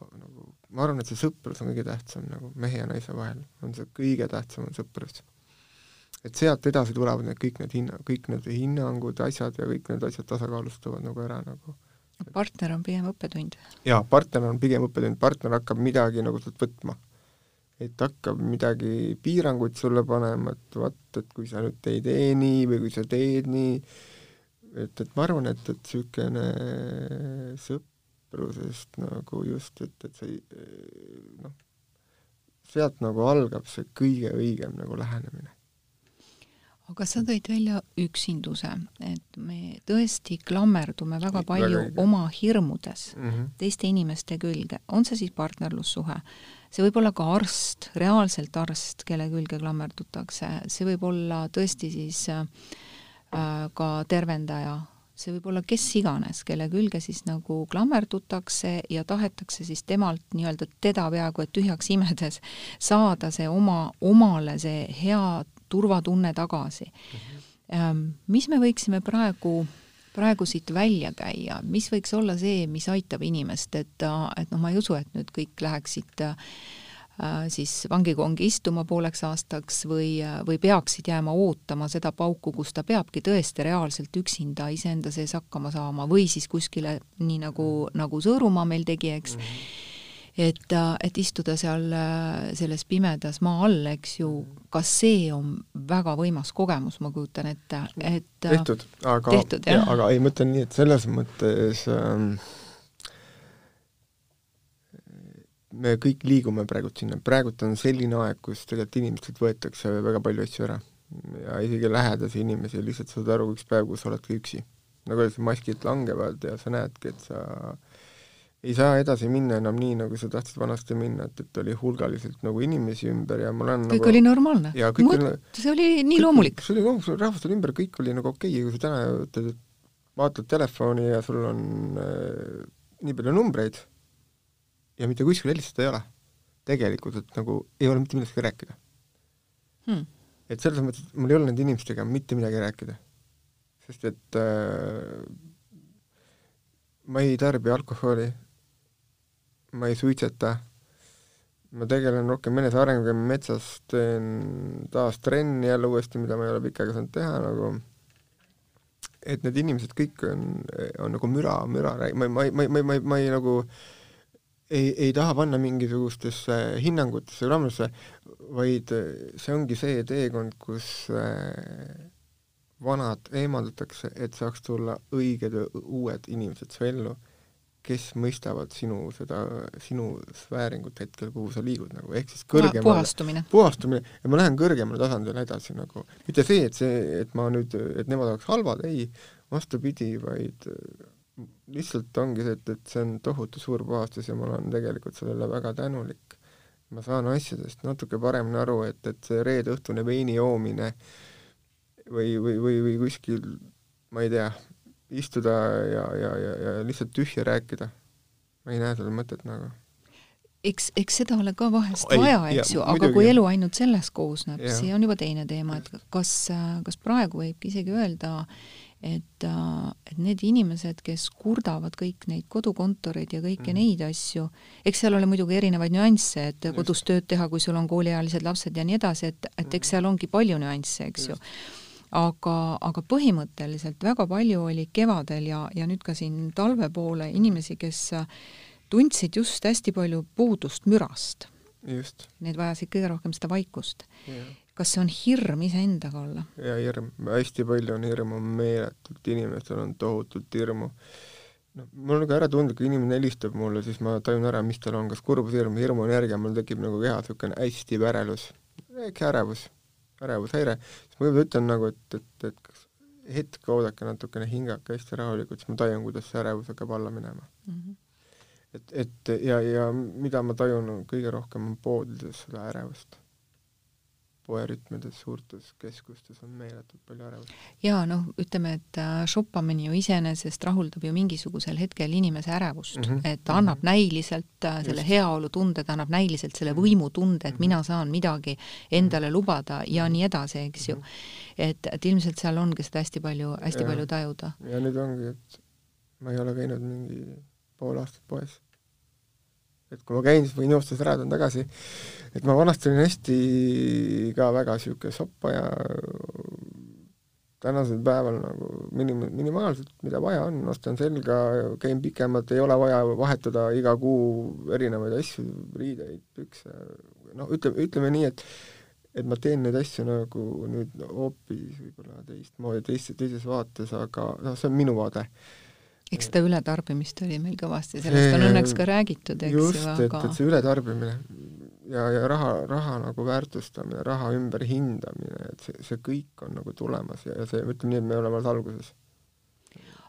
nagu, ma arvan, et see sõprus on kõige tähtsam nagu mehe ja naise vahel, on see kõige tähtsam on sõprus. et sealt edasi tulevad need kõik need hinna, kõik need hinnangud, asjad ja kõik need asjad tasakaalustuvad nagu ära nagu. Partner on pigem õppetund? jaa, partner on pigem õppetund, partner hakkab midagi nagu sealt võtma. et hakkab midagi piiranguid sulle panema, et vaat, et kui sa nüüd ei tee nii või kui sa teed nii, et, et ma arvan, et, et niisugune sõprusest nagu just, et, et see noh, sealt nagu algab see kõige õigem nagu lähenemine. Aga sa tõid välja üksinduse, et me tõesti klammerdume väga palju väga oma hirmudes mm -hmm. teiste inimeste külge, on see siis partnerlussuhe, see võib olla ka arst, reaalselt arst, kelle külge klammerdutakse, see võib olla tõesti siis äh, ka tervendaja, see võib olla kes iganes, kelle külge siis nagu klammerdutakse ja tahetakse siis temalt nii-öelda teda peaaegu et tühjaks imedes saada see oma, omale see hea turvatunne tagasi mm. -hmm. Mis me võiksime praegu praegu siit välja käia, mis võiks olla see, mis aitab inimest, et, et noh, ma ei usu, et nüüd kõik läheksid äh, siis vangikongi istuma pooleks aastaks või, või peaksid jääma ootama seda pauku, kus ta peabki tõesti reaalselt üksinda iseenda sees hakkama saama või siis kuskile, nii nagu, nagu Sõõrumaa meil tegi, eks mm, -hmm. Et, et istuda seal selles pimedas maa all, eks ju, kas see on väga võimas kogemus, ma kujutan ette, et tehtud, aga, aga ei, ma ütlen nii, et selles mõttes ähm, me kõik liigume praegult sinna, praegult on selline aeg, kus tegelikult inimestelt võetakse väga palju asju ära. ja isegi lähedasi inimesi lihtsalt saad aru üks päev, kus oledki üksi. nagu öeldakse, maskid langevad ja sa näedki, et sa ei saa edasi minna enam nii, nagu sa tahtsid vanasti minna, et, et oli hulgaliselt nagu inimesi ümber ja ma olen kõik nagu, oli normaalne. see oli nii kõik, loomulik. see oli loomulik, rahvast oli ümber, kõik oli nagu okei okay,, kui sa täna ütled, et vaatad telefoni ja sul on äh, nii palju numbreid ja mitte kuskil helistada ei ole. tegelikult, et nagu ei ole mitte millestki rääkida hmm.. et selles mõttes, et mul ei ole nende inimestega mitte midagi rääkida. sest et äh, ma ei tarbi alkoholi, ma ei suitseta, ma tegelen rohkem enesearenguga, metsas teen taas trenni jälle uuesti, mida ma ei ole pikka aega saanud teha nagu, et need inimesed kõik on, on nagu müra, müra, ma, ma, ma, ma, ma, ma ei nagu ei, ei taha panna mingisugustesse hinnangutesse, raamidesse, vaid see ongi see teekond, kus äh, vanad eemaldatakse, et saaks tulla õiged uued inimesed su ellu, kes mõistavad sinu seda, sinu sfääringut hetkel, kuhu sa liigud nagu, ehk siis kõrgemale puhastumine. puhastumine, ja ma lähen kõrgemale tasandile edasi nagu, mitte see, et see, et ma nüüd, et nemad oleks halvad, ei, vastupidi, vaid lihtsalt ongi see, et, et see on tohutu suur puhastus ja ma olen tegelikult sellele väga tänulik. ma saan asjadest natuke paremini aru, et, et see reedeõhtune veini joomine või, või, või, või kuskil, ma ei tea, istuda ja, ja, ja, ja lihtsalt tühja rääkida, ma ei näe sellel mõtet nagu eks, eks seda ole ka vahest ei, vaja, eks ju, aga kui elu ainult sellest koosneb, see on juba teine teema, et kas, kas praegu võibki isegi öelda, et, et need inimesed, kes kurdavad kõik neid kodukontoreid ja kõiki mm. neid asju, eks seal ole muidugi erinevaid nüansse, et kodus tööd teha, kui sul on kooliealised lapsed ja nii edasi, et, et eks seal ongi palju nüansse, eks Just. ju. Aga, aga põhimõtteliselt väga palju oli kevadel ja, ja nüüd ka siin talve poole inimesi, kes tundsid just hästi palju puudust mürast. Need vajasid kõige rohkem seda vaikust. Kas see on hirm iseendaga olla? jaa, hirm, hästi palju on hirmu, meeletult, inimestel on tohutult hirmu. noh, mul on ka äratundlik, kui inimene helistab mulle, siis ma tajun ära, mis tal on, kas kurbus, hirm, hirmuenergia, mul tekib nagu kehas niisugune hästi värelus, väike ärevus, ärevushäire, siis ma võib-olla ütlen nagu, et, et, et kas hetk oodake natukene, hingake hästi rahulikult, siis ma tajun, kuidas see ärevus hakkab alla minema mm. -hmm. et, et ja, ja mida ma tajun kõige rohkem, on poodides seda ärevust poerütmides suurtes keskustes on meeletult palju ärevust. jaa, noh, ütleme, et äh, shoppamine ju iseenesest rahuldab ju mingisugusel hetkel inimese ärevust mm, -hmm. et ta annab mm -hmm. näiliselt äh, selle heaolutunde, ta annab näiliselt selle võimutunde, et mm -hmm. mina saan midagi endale mhm. lubada ja nii edasi, eks ju. Mhm. et, et ilmselt seal ongi seda hästi palju, hästi ja. palju tajuda. ja nüüd ongi, et ma ei ole käinud mingi pool aastat poes. Et kui ma käin, siis võin joosta ära, tulen tagasi. et ma vanasti olin hästi ka väga niisugune soppaja, tänasel päeval nagu minim-, minimaalselt, mida vaja on, ostan selga, käin pikemalt, ei ole vaja vahetada iga kuu erinevaid asju, riideid, pükse, noh, ütleme, ütleme nii, et et ma teen neid asju nagu nüüd hoopis võib-olla teistmoodi, teist, teises vaates, aga noh, see on minu vaade. Eks seda ületarbimist oli meil kõvasti, sellest on õnneks ka räägitud, eks just, ju, aga et see ületarbimine ja, ja raha, raha nagu väärtustamine, raha ümberhindamine, et see, see kõik on nagu tulemas ja, ja see, ütleme nii, et me oleme alles alguses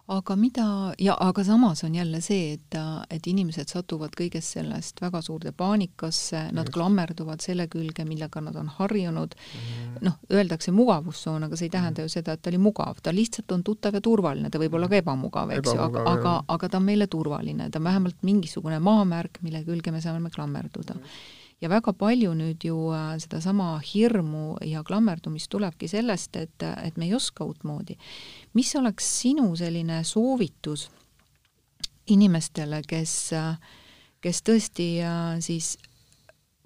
aga mida, ja aga samas on jälle see, et, et inimesed satuvad kõigest sellest väga suurde paanikasse, nad klammerduvad selle külge, millega nad on harjunud. Mm noh, öeldakse mugavustsoon, aga see ei tähenda ju seda, et ta oli mugav, ta lihtsalt on tuttav ja turvaline, ta võib olla ka ebamugav, eks ju, aga, aga, aga ta on meile turvaline, ta on vähemalt mingisugune maamärk, mille külge me saame klammerduda. Mm. Ja väga palju nüüd ju äh, sedasama hirmu ja klammerdumist tulebki sellest, et, et me ei oska uutmoodi. mis oleks sinu selline soovitus inimestele, kes, kes tõesti äh, siis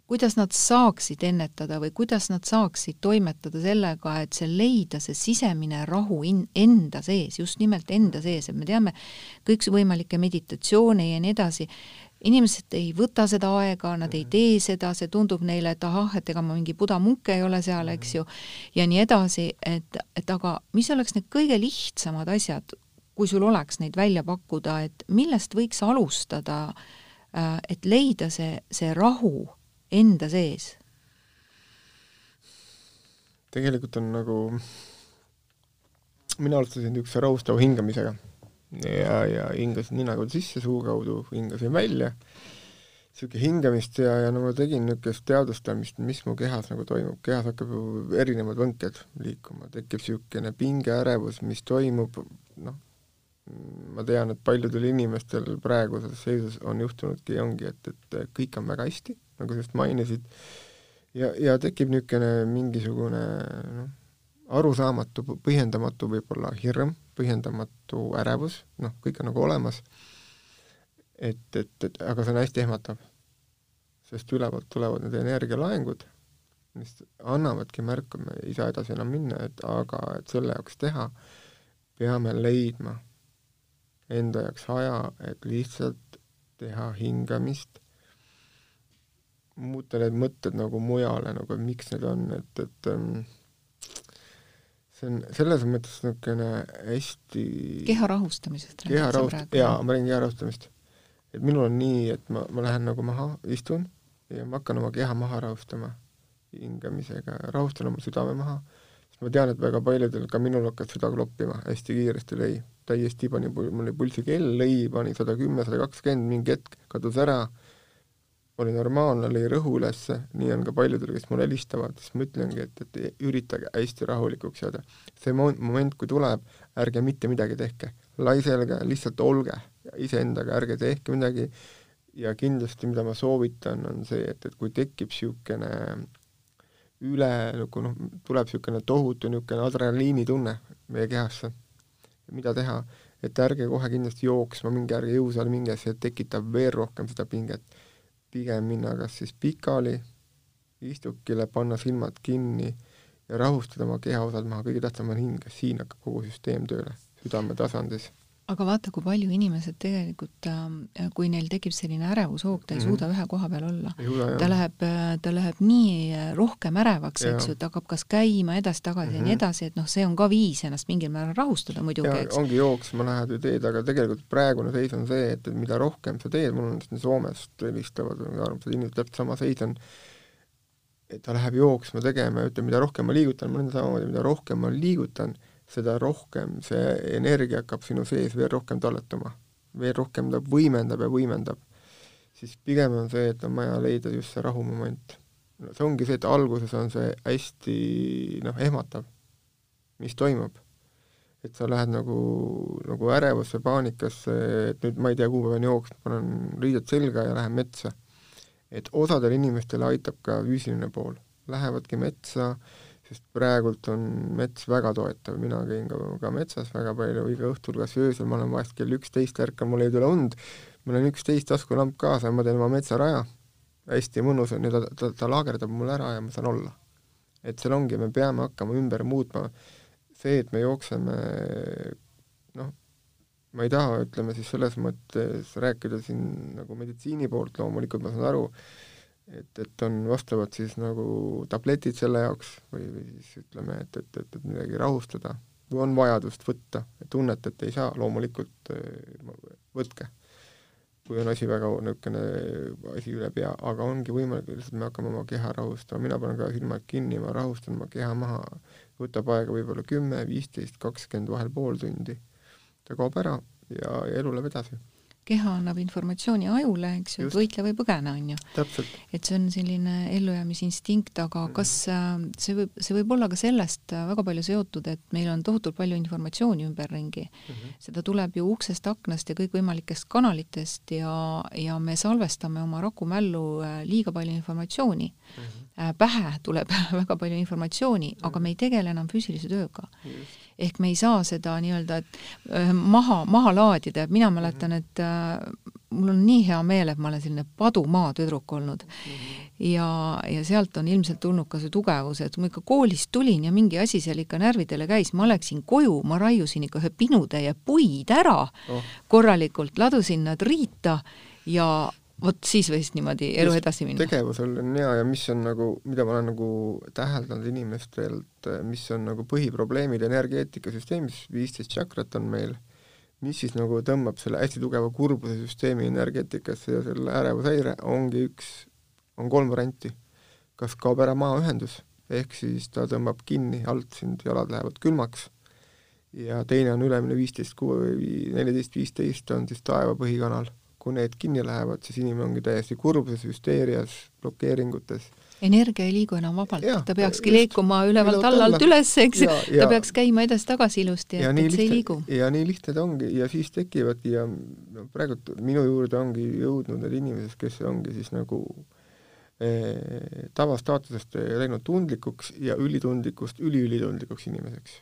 kuidas nad saaksid ennetada või kuidas nad saaksid toimetada sellega, et see leida, see sisemine rahu in, enda sees, just nimelt enda sees, et me teame kõiksvõimalikke meditatsioone ja nii edasi, inimesed ei võta seda aega, nad ei tee seda, see tundub neile, et ahah, et ega ma mingi budamunk ei ole seal, eks ju, ja nii edasi, et, et aga mis oleks need kõige lihtsamad asjad, kui sul oleks neid välja pakkuda, et millest võiks alustada, äh, et leida see, see rahu enda sees? tegelikult on nagu, mina alustasin niisuguse rahustava hingamisega ja, ja hingasin nina kaudu sisse, suu kaudu hingasin välja, niisugune hingamist ja, ja no ma tegin niisugust teadvustamist, mis mu kehas nagu toimub, kehas hakkab ju erinevad võnked liikuma, tekib niisugune pinge, ärevus, mis toimub, noh, ma tean, et paljudel inimestel praeguses seisus on juhtunudki, ongi, et, et kõik on väga hästi, nagu sa just mainisid, ja, ja tekib niisugune mingisugune noh, arusaamatu, põhjendamatu võib-olla hirm, põhjendamatu ärevus, noh, kõik on nagu olemas, et, et, et aga see on hästi ehmatav. sest ülevalt tulevad need energialaengud, mis annavadki märku, me ei saa edasi enam minna, et aga et selle jaoks teha, peame leidma enda jaoks aja, et lihtsalt teha hingamist, muuta need mõtted nagu mujale, nagu miks need on, et, et ähm, see on selles mõttes niisugune hästi keha rahustamisest keha rahust-, jaa, ma räägin keha rahustamist. et minul on nii, et ma, ma lähen nagu maha, istun ja ma hakkan oma keha maha rahustama hingamisega, rahustan oma südame maha, sest ma tean, et väga paljudel, ka minul hakkas süda kloppima, hästi kiiresti lõi, täiesti pani, mul oli pulsikell, lõi, pani sada kümme, sada kakskümmend, mingi hetk kadus ära oli normaalne, lõi rõhu ülesse, nii on ka paljudel, kes mulle helistavad, siis ma ütlengi, et, et üritage hästi rahulikuks jääda. see moment, kui tuleb, ärge mitte midagi tehke, lai selga, lihtsalt olge iseendaga, ärge tehke midagi. Ja kindlasti, mida ma soovitan, on see, et, et kui tekib niisugune üle nagu noh, tuleb niisugune tohutu niisugune adrenaliinitunne meie kehasse, mida teha, et ärge kohe kindlasti jooksma minge, ärge jõusaali minge, see tekitab veel rohkem seda pinget pigem minna kas siis pikali, istukile, panna silmad kinni ja rahustada oma kehaosad maha, kõige tähtsam on hing, siin hakkab kogu süsteem tööle, südametasandis aga vaata, kui palju inimesed tegelikult, äh, kui neil tekib selline ärevushoog, ta ei mm -hmm. suuda ühe koha peal olla. ta läheb, äh, ta läheb nii äh, rohkem ärevaks, eks ju, ta hakkab kas käima edasi-tagasi mm -hmm. ja nii mhm. edasi, et noh, see on ka viis ennast mingil määral rahustada muidugi, eks. ongi jooksma lähed või teed, aga tegelikult praegune seis on see, et, et mida rohkem sa teed, mul on siin Soomest helistavad armsad inimesed, täpselt sama seis on, et ta läheb jooksma tegema ja ütleb, mida rohkem ma liigutan, mul on samamoodi, mida rohkem ma liigutan, seda rohkem see energia hakkab sinu sees veel rohkem talletuma. veel rohkem ta võimendab ja võimendab. siis pigem on see, et on vaja leida just see rahumoment. no see ongi see, et alguses on see hästi noh, ehmatav, mis toimub. et sa lähed nagu, nagu ärevusse, paanikasse, et nüüd ma ei tea, kuhu ma pean jooksma, panen riided selga ja lähen metsa. et osadele inimestele aitab ka füüsiline pool, lähevadki metsa äh, sest praegult on mets väga toetav, mina käin ka, ka metsas väga palju, iga õhtul, kas öösel, ma olen vahest kell üksteist ärkan, mul ei tule und, mul on üksteist taskulamp kaasa, ma teen oma metsaraja, hästi mõnus on ja ta, ta, ta laagerdab mul ära ja ma saan olla. et seal ongi, me peame hakkama ümber muutma, see, et me jookseme noh, ma ei taha, ütleme siis selles mõttes rääkida siin nagu meditsiini poolt, loomulikult ma saan aru, et, et on vastavad siis nagu tabletid selle jaoks või, või siis ütleme, et, et, et, et midagi rahustada või on vajadust võtta, tunnete, et ei saa, loomulikult võtke. Kui on asi väga niisugune asi üle pea, aga ongi võimalik, lihtsalt me hakkame oma keha rahustama, mina panen ka silmad kinni, ma rahustan oma keha maha, võtab aega võib-olla kümme, viisteist, kakskümmend, vahel pool tundi. ta kaob ära ja, ja elu läheb edasi keha annab informatsiooni ajule, eks ju, et võitle või põgene, on ju. et see on selline ellujäämisinstinkt, aga mm -hmm. kas äh, see võib, see võib olla ka sellest äh, väga palju seotud, et meil on tohutult palju informatsiooni ümberringi mm. -hmm. seda tuleb ju uksest, aknast ja kõikvõimalikest kanalitest ja, ja me salvestame oma rakumällu äh, liiga palju informatsiooni mm. -hmm. pähe tuleb <laughs> väga palju informatsiooni mm, -hmm. aga me ei tegele enam füüsilise tööga. Ehk me ei saa seda nii-öelda, et maha, maha laadida, et mina mäletan, mhm. et mul on nii hea meel, et ma olen selline padumaa tüdruk olnud mm. -hmm. ja, ja sealt on ilmselt tulnud ka see tugevus, et ma ikka koolist tulin ja mingi asi seal ikka närvidele käis, ma läksin koju, ma raiusin ikka ühe pinutäie puid ära oh. korralikult, ladusin nad riita ja vot siis võis niimoodi elu edasi minna. tegevusel on hea ja mis on nagu, mida ma olen nagu täheldanud inimestelt, mis on nagu põhiprobleemid energeetikasüsteemis, viisteist tšakrat on meil mis siis nagu tõmbab selle hästi tugeva kurbuse süsteemi energeetikasse ja selle ärevushäire, ongi üks, on kolm varianti. kas kaob ära maaühendus, ehk siis ta tõmbab kinni alt sind, jalad lähevad külmaks, ja teine on ülemine viisteist kuu või neliteist, viisteist on siis taeva põhikanal. Kui need kinni lähevad, siis inimene ongi täiesti kurbuses, hüsteerias, blokeeringutes. Energia ei liigu enam vabalt, ta peakski just, liikuma ülevalt alla, alt üles, eks, ta peaks käima edasi-tagasi ilusti, et, et see ei liigu. ja nii lihtne ta ongi ja siis tekivadki ja no praegu minu juurde ongi jõudnud need inimesed, kes ongi siis nagu eh, tavastaatusest läinud tundlikuks ja ülitundlikust üliülitundlikuks inimeseks.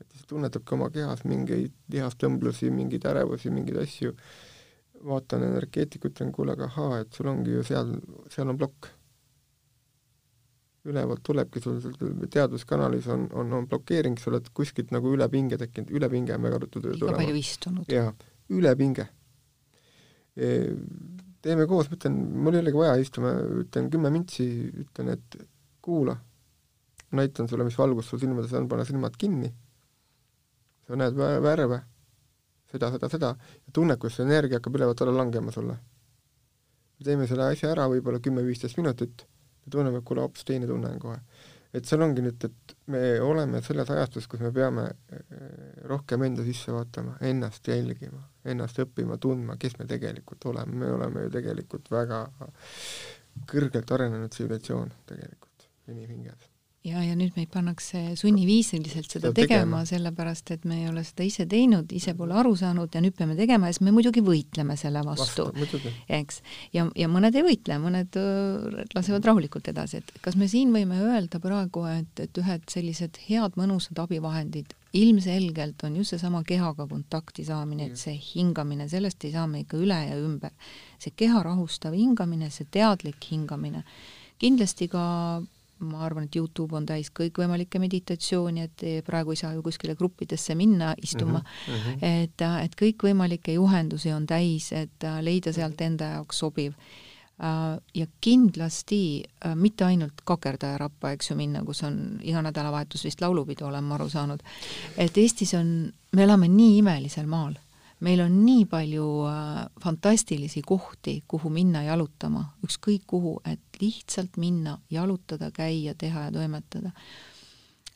et siis tunnetabki oma kehas mingeid lihastõmblusi, mingeid ärevusi, mingeid asju, vaatan energeetikut, ütlen kuule, aga ahaa, et sul ongi ju seal, seal on plokk. ülevalt tulebki sul teaduskanalis on, on, on blokeering, sa oled kuskilt nagu ülepinge tekkinud, ülepinge on väga ruttu liiga palju istunud. jaa, ülepinge e,. teeme koos, ma ütlen, mul ei olegi vaja istuma, ütlen kümme mintsi, ütlen, et kuula, näitan sulle, mis valgus sul silmades on, pane silmad kinni, sa näed värve, seda, seda, seda, ja tunne, kuidas see energia hakkab ülevalt alla langema sulle. teeme selle asja ära võib-olla kümme-viisteist minutit ja tunneme, et kuule, hoopis teine tunne on kohe. et seal ongi nüüd, et me oleme selles ajastus, kus me peame eh, rohkem enda sisse vaatama, ennast jälgima, ennast õppima, tundma, kes me tegelikult oleme, me oleme ju tegelikult väga kõrgelt arenenud tsivilisatsioon tegelikult inimhinges ja, ja nüüd meid pannakse sunniviisiliselt seda tegema, tegema, sellepärast et me ei ole seda ise teinud, ise pole aru saanud ja nüüd peame tegema ja siis me muidugi võitleme selle vastu, eks. ja, ja mõned ei võitle, mõned äh, lasevad rahulikult edasi, et kas me siin võime öelda praegu, et, et ühed sellised head mõnusad abivahendid ilmselgelt on just seesama kehaga kontakti saamine, et see hingamine, sellest ei saa me ikka üle ja ümber. see keha rahustav hingamine, see teadlik hingamine, kindlasti ka ma arvan, et Youtube on täis kõikvõimalikke meditatsioone, et praegu ei saa ju kuskile gruppidesse minna istuma mm, -hmm. et, et kõikvõimalikke juhendusi on täis, et leida sealt enda jaoks sobiv. ja kindlasti mitte ainult kakerdaja rappa, eks ju, minna, kus on iga nädalavahetus vist laulupidu, olen ma aru saanud. et Eestis on, me elame nii imelisel maal meil on nii palju äh, fantastilisi kohti, kuhu minna jalutama, ükskõik kuhu, et lihtsalt minna, jalutada, käia, teha ja toimetada.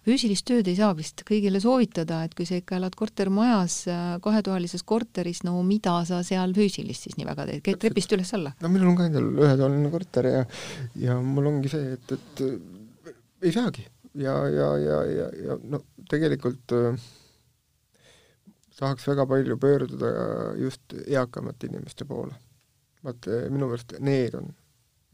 füüsilist tööd ei saa vist kõigile soovitada, et kui sa ikka elad kortermajas, äh, kahetoalises korteris, no mida sa seal füüsilist siis nii väga teed, käid trepist üles-alla? no minul on ka endal ühetoaline korter ja, ja mul ongi see, et, et ei saagi ja, ja, ja, ja, ja no tegelikult äh, tahaks väga palju pöörduda just eakamate inimeste poole. vaat eh, minu meelest need on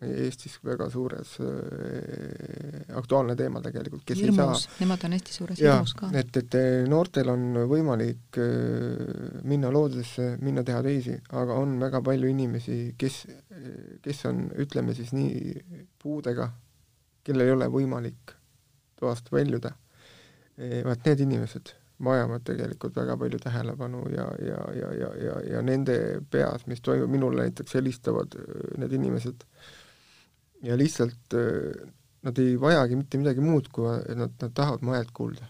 Eestis väga suures äh, aktuaalne teema tegelikult, kes hirmus, ei saa nemad on hästi suures jaa, hirmus ka. et, et noortel on võimalik äh, minna loodusesse, minna teha teisi, aga on väga palju inimesi, kes, kes on, ütleme siis nii, puudega, kellel ei ole võimalik toast väljuda. vaat need inimesed vajavad tegelikult väga palju tähelepanu ja, ja, ja, ja, ja, ja nende peas, mis toimub, minule näiteks helistavad äh, need inimesed ja lihtsalt äh, nad ei vajagi mitte midagi muud, kui nad, nad tahavad mu häält kuulda.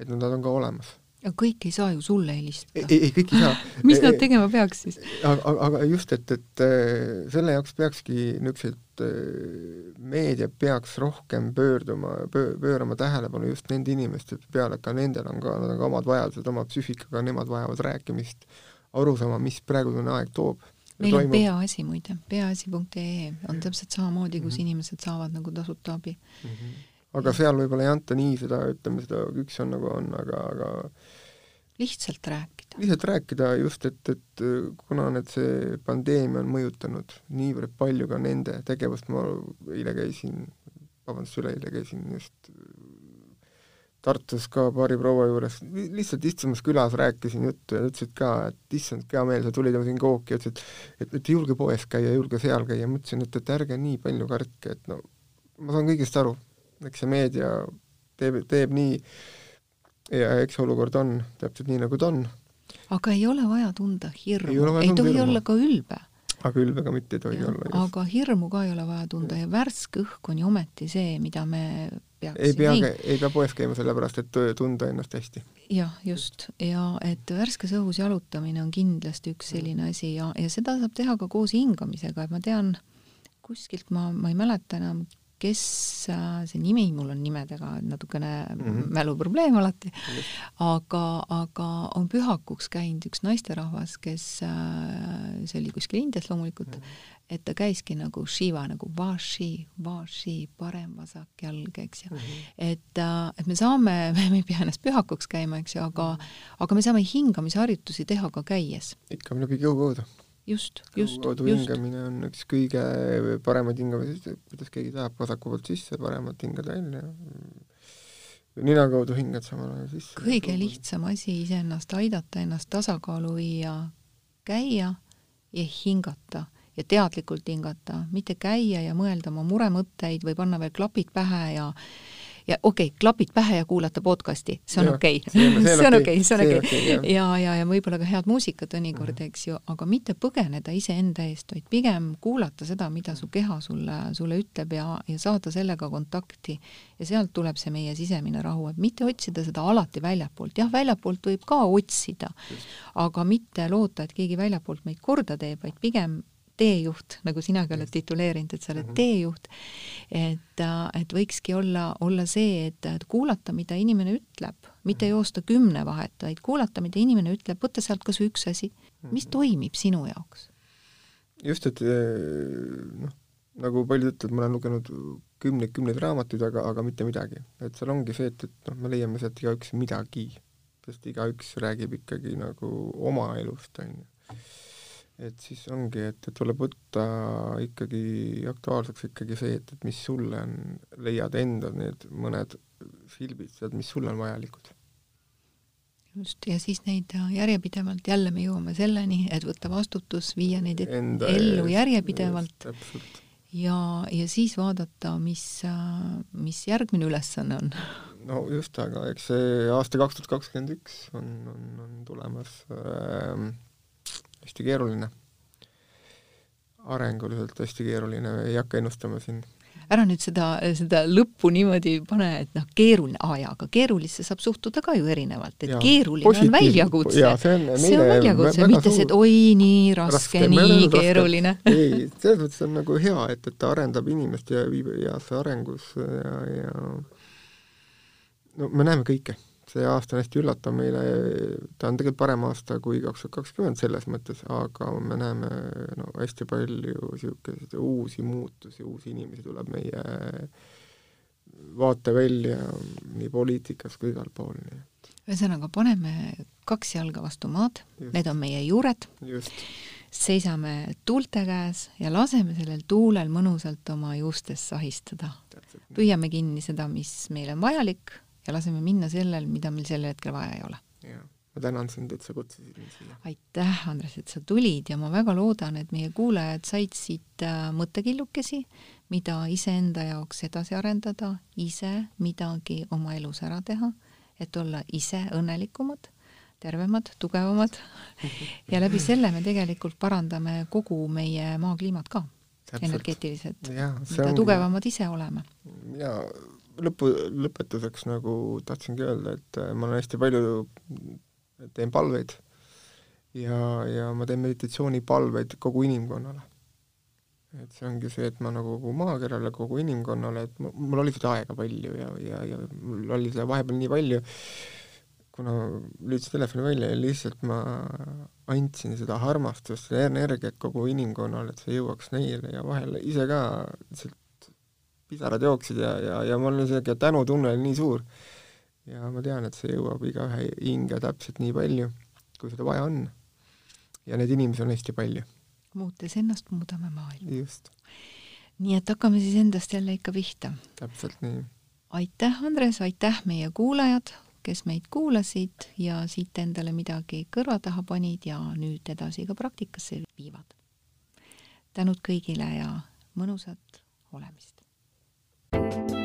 et nad on ka olemas. Aga kõik ei saa ju sulle helistada. ei, ei kõik ei saa <laughs> mis nad tegema peaks siis? aga, aga just, et, et äh, selle jaoks peakski niisuguseid, meedia peaks rohkem pöörduma, pöörama tähelepanu just nende inimeste peale, ka nendel on ka, nad on ka omad vajadused, oma psüühikaga, nemad vajavad rääkimist, aru saama, mis praegune aeg toob. meil toimub. on Peaasi muide, peaasi.ee on täpselt samamoodi, kus mm -hmm. inimesed saavad nagu tasuta abi mm. -hmm. Aga seal võib-olla ei anta nii seda, ütleme seda, üks on nagu on, aga, aga lihtsalt rääkida. lihtsalt rääkida just, et, et kuna need, see pandeemia on mõjutanud niivõrd palju ka nende tegevust, ma eile käisin, vabandust, üleeile käisin just Tartus ka paari proua juures, lihtsalt istumas külas rääkisin juttu ja ütlesid ka, et issand, hea meel, sa tulid ja ma sõin kooki ütlesid, et, et julge poes käia, julge seal käia, ma ütlesin, et, et ärge nii palju kartke, et no ma saan kõigest aru, eks see meedia teeb, teeb nii, ja eks olukord on täpselt nii, nagu ta on. aga ei ole vaja tunda hirmu, ei, ei tohi hirmu. olla ka ülbe. aga ülbe ka mitte ei tohi ja, olla. aga hirmu ka ei ole vaja tunda ja värske õhk on ju ometi see, mida me peaksime ei pea, ei pea poes käima sellepärast, et tunda ennast hästi. jah, just, ja et värskes õhus jalutamine on kindlasti üks selline asi ja, ja seda saab teha ka koos hingamisega, et ma tean, kuskilt ma, ma ei mäleta enam, kes, äh, see nimi, mul on nimedega natukene mm -hmm. mäluprobleem alati, aga, aga on pühakuks käinud üks naisterahvas, kes, äh, see oli kuskil Indias loomulikult mm, -hmm. et ta käiski nagu Shiva nagu vaši, vaši, parem-vasak jalg, eks ju mm. -hmm. et, äh, et me saame, <laughs> me ei pea ennast pühakuks käima, eks ju, aga, mhm. aga me saame hingamisharjutusi teha ka käies. ikka läbi kõhukõudu just, just, just. hingamine on üks kõige paremaid hingamisi, kuidas keegi tahab, vasaku poolt sisse, paremat hingad välja. nina kaudu hingad samal ajal sisse. kõige lihtsam asi iseennast aidata, ennast tasakaalu viia, käia ja hingata ja teadlikult hingata, mitte käia ja mõelda oma muremõtteid või panna veel klapid pähe ja ja okei okay,, klapid pähe ja kuulata podcasti, see on okei. see on <laughs> okei, see on okei. ja, ja, ja võib-olla ka head muusikat mõnikord, eks ju, aga mitte põgeneda iseenda eest, vaid pigem kuulata seda, mida su keha sulle, sulle ütleb ja, ja saada sellega kontakti. ja sealt tuleb see meie sisemine rahu, et mitte otsida seda alati väljapoolt, jah, väljapoolt võib ka otsida, aga mitte loota, et keegi väljapoolt meid korda teeb, vaid pigem teejuht, nagu sinagi oled tituleerinud, et sa oled -hmm. teejuht, et, äh, et võikski olla, olla see, et, kuulata, mida inimene ütleb, mitte mhm. joosta kümne vahet, vaid kuulata, mida inimene ütleb, võtta sealt kas või üks asi, mis mhm. toimib sinu jaoks. just, et eh, noh, nagu paljud ütlevad, ma olen lugenud kümneid-kümneid raamatuid, aga, aga mitte midagi. et seal ongi see, et, et noh, me leiame sealt igaüks midagi, sest igaüks räägib ikkagi nagu oma elust, on ju et siis ongi, et, et tuleb võtta ikkagi aktuaalseks ikkagi see, et, et mis sulle on, leiad enda need mõned silbid sealt, mis sulle on vajalikud. just, ja siis neid järjepidevalt, jälle me jõuame selleni, et võtta vastutus, viia neid enda ellu ees, järjepidevalt just, ja, ja siis vaadata, mis, mis järgmine ülesanne on. no just, aga eks see aasta kaks tuhat kakskümmend üks on, on, on tulemas äh, hästi keeruline. arenguliselt hästi keeruline, ei hakka ennustama siin. ära nüüd seda, seda lõppu niimoodi pane, et noh, keeruline, aa jaa, aga keerulisse saab suhtuda ka ju erinevalt, et ja, keeruline on väljakutse. see on, see on väljakutse, mitte see, et oi, nii raske, raske, nii keeruline. <laughs> ei, selles mõttes on nagu hea, et, et ta arendab inimest ja viib heasse arengusse ja, ja no me näeme kõike see aasta on hästi üllatav meile, ta on tegelikult parem aasta kui kaks tuhat kakskümmend selles mõttes, aga me näeme no hästi palju niisuguseid uusi muutusi, uusi inimesi tuleb meie vaatevälja nii poliitikas kui igal pool, nii et. Ühesõnaga, paneme kaks jalga vastu maad, need on meie juured. seisame tuulte käes ja laseme sellel tuulel mõnusalt oma juustest sahistada. püüame kinni seda, mis meile on vajalik ja laseme minna sellel, mida meil sel hetkel vaja ei ole. jah, ma tänan sind, et sa kutsusid mind siia. aitäh, Andres, et sa tulid ja ma väga loodan, et meie kuulajad said siit äh, mõttekillukesi, mida iseenda jaoks edasi arendada, ise midagi oma elus ära teha, et olla ise õnnelikumad tervemad, tugevamad ja läbi selle me tegelikult parandame kogu meie maa kliimat ka energeetiliselt, mida ongi... tugevamad ise oleme. ja lõpu, lõpetuseks nagu tahtsingi öelda, et äh, ma olen hästi palju, teen palveid ja, ja ma teen meditatsioonipalveid kogu inimkonnale. et see ongi see, et ma nagu kogu maakerale, kogu inimkonnale, et mul oli seda aega palju ja, ja, ja mul oli seda vahepeal nii palju, kuna lülitasin telefoni välja ja lihtsalt ma andsin seda armastust, seda energiat kogu inimkonnale, et see jõuaks neile ja vahel ise ka lihtsalt pisarad jooksid ja, ja, ja mul oli siuke tänutunne nii suur. ja ma tean, et see jõuab igaühe hinge täpselt nii palju, kui seda vaja on. ja neid inimesi on hästi palju. muutes ennast, muudame maailma. just. nii et hakkame siis endast jälle ikka pihta. täpselt nii. aitäh, Andres, aitäh, meie kuulajad kes meid kuulasid ja siit endale midagi kõrva taha panid ja nüüd edasi ka praktikasse viivad. tänud kõigile ja mõnusat olemist! Thank you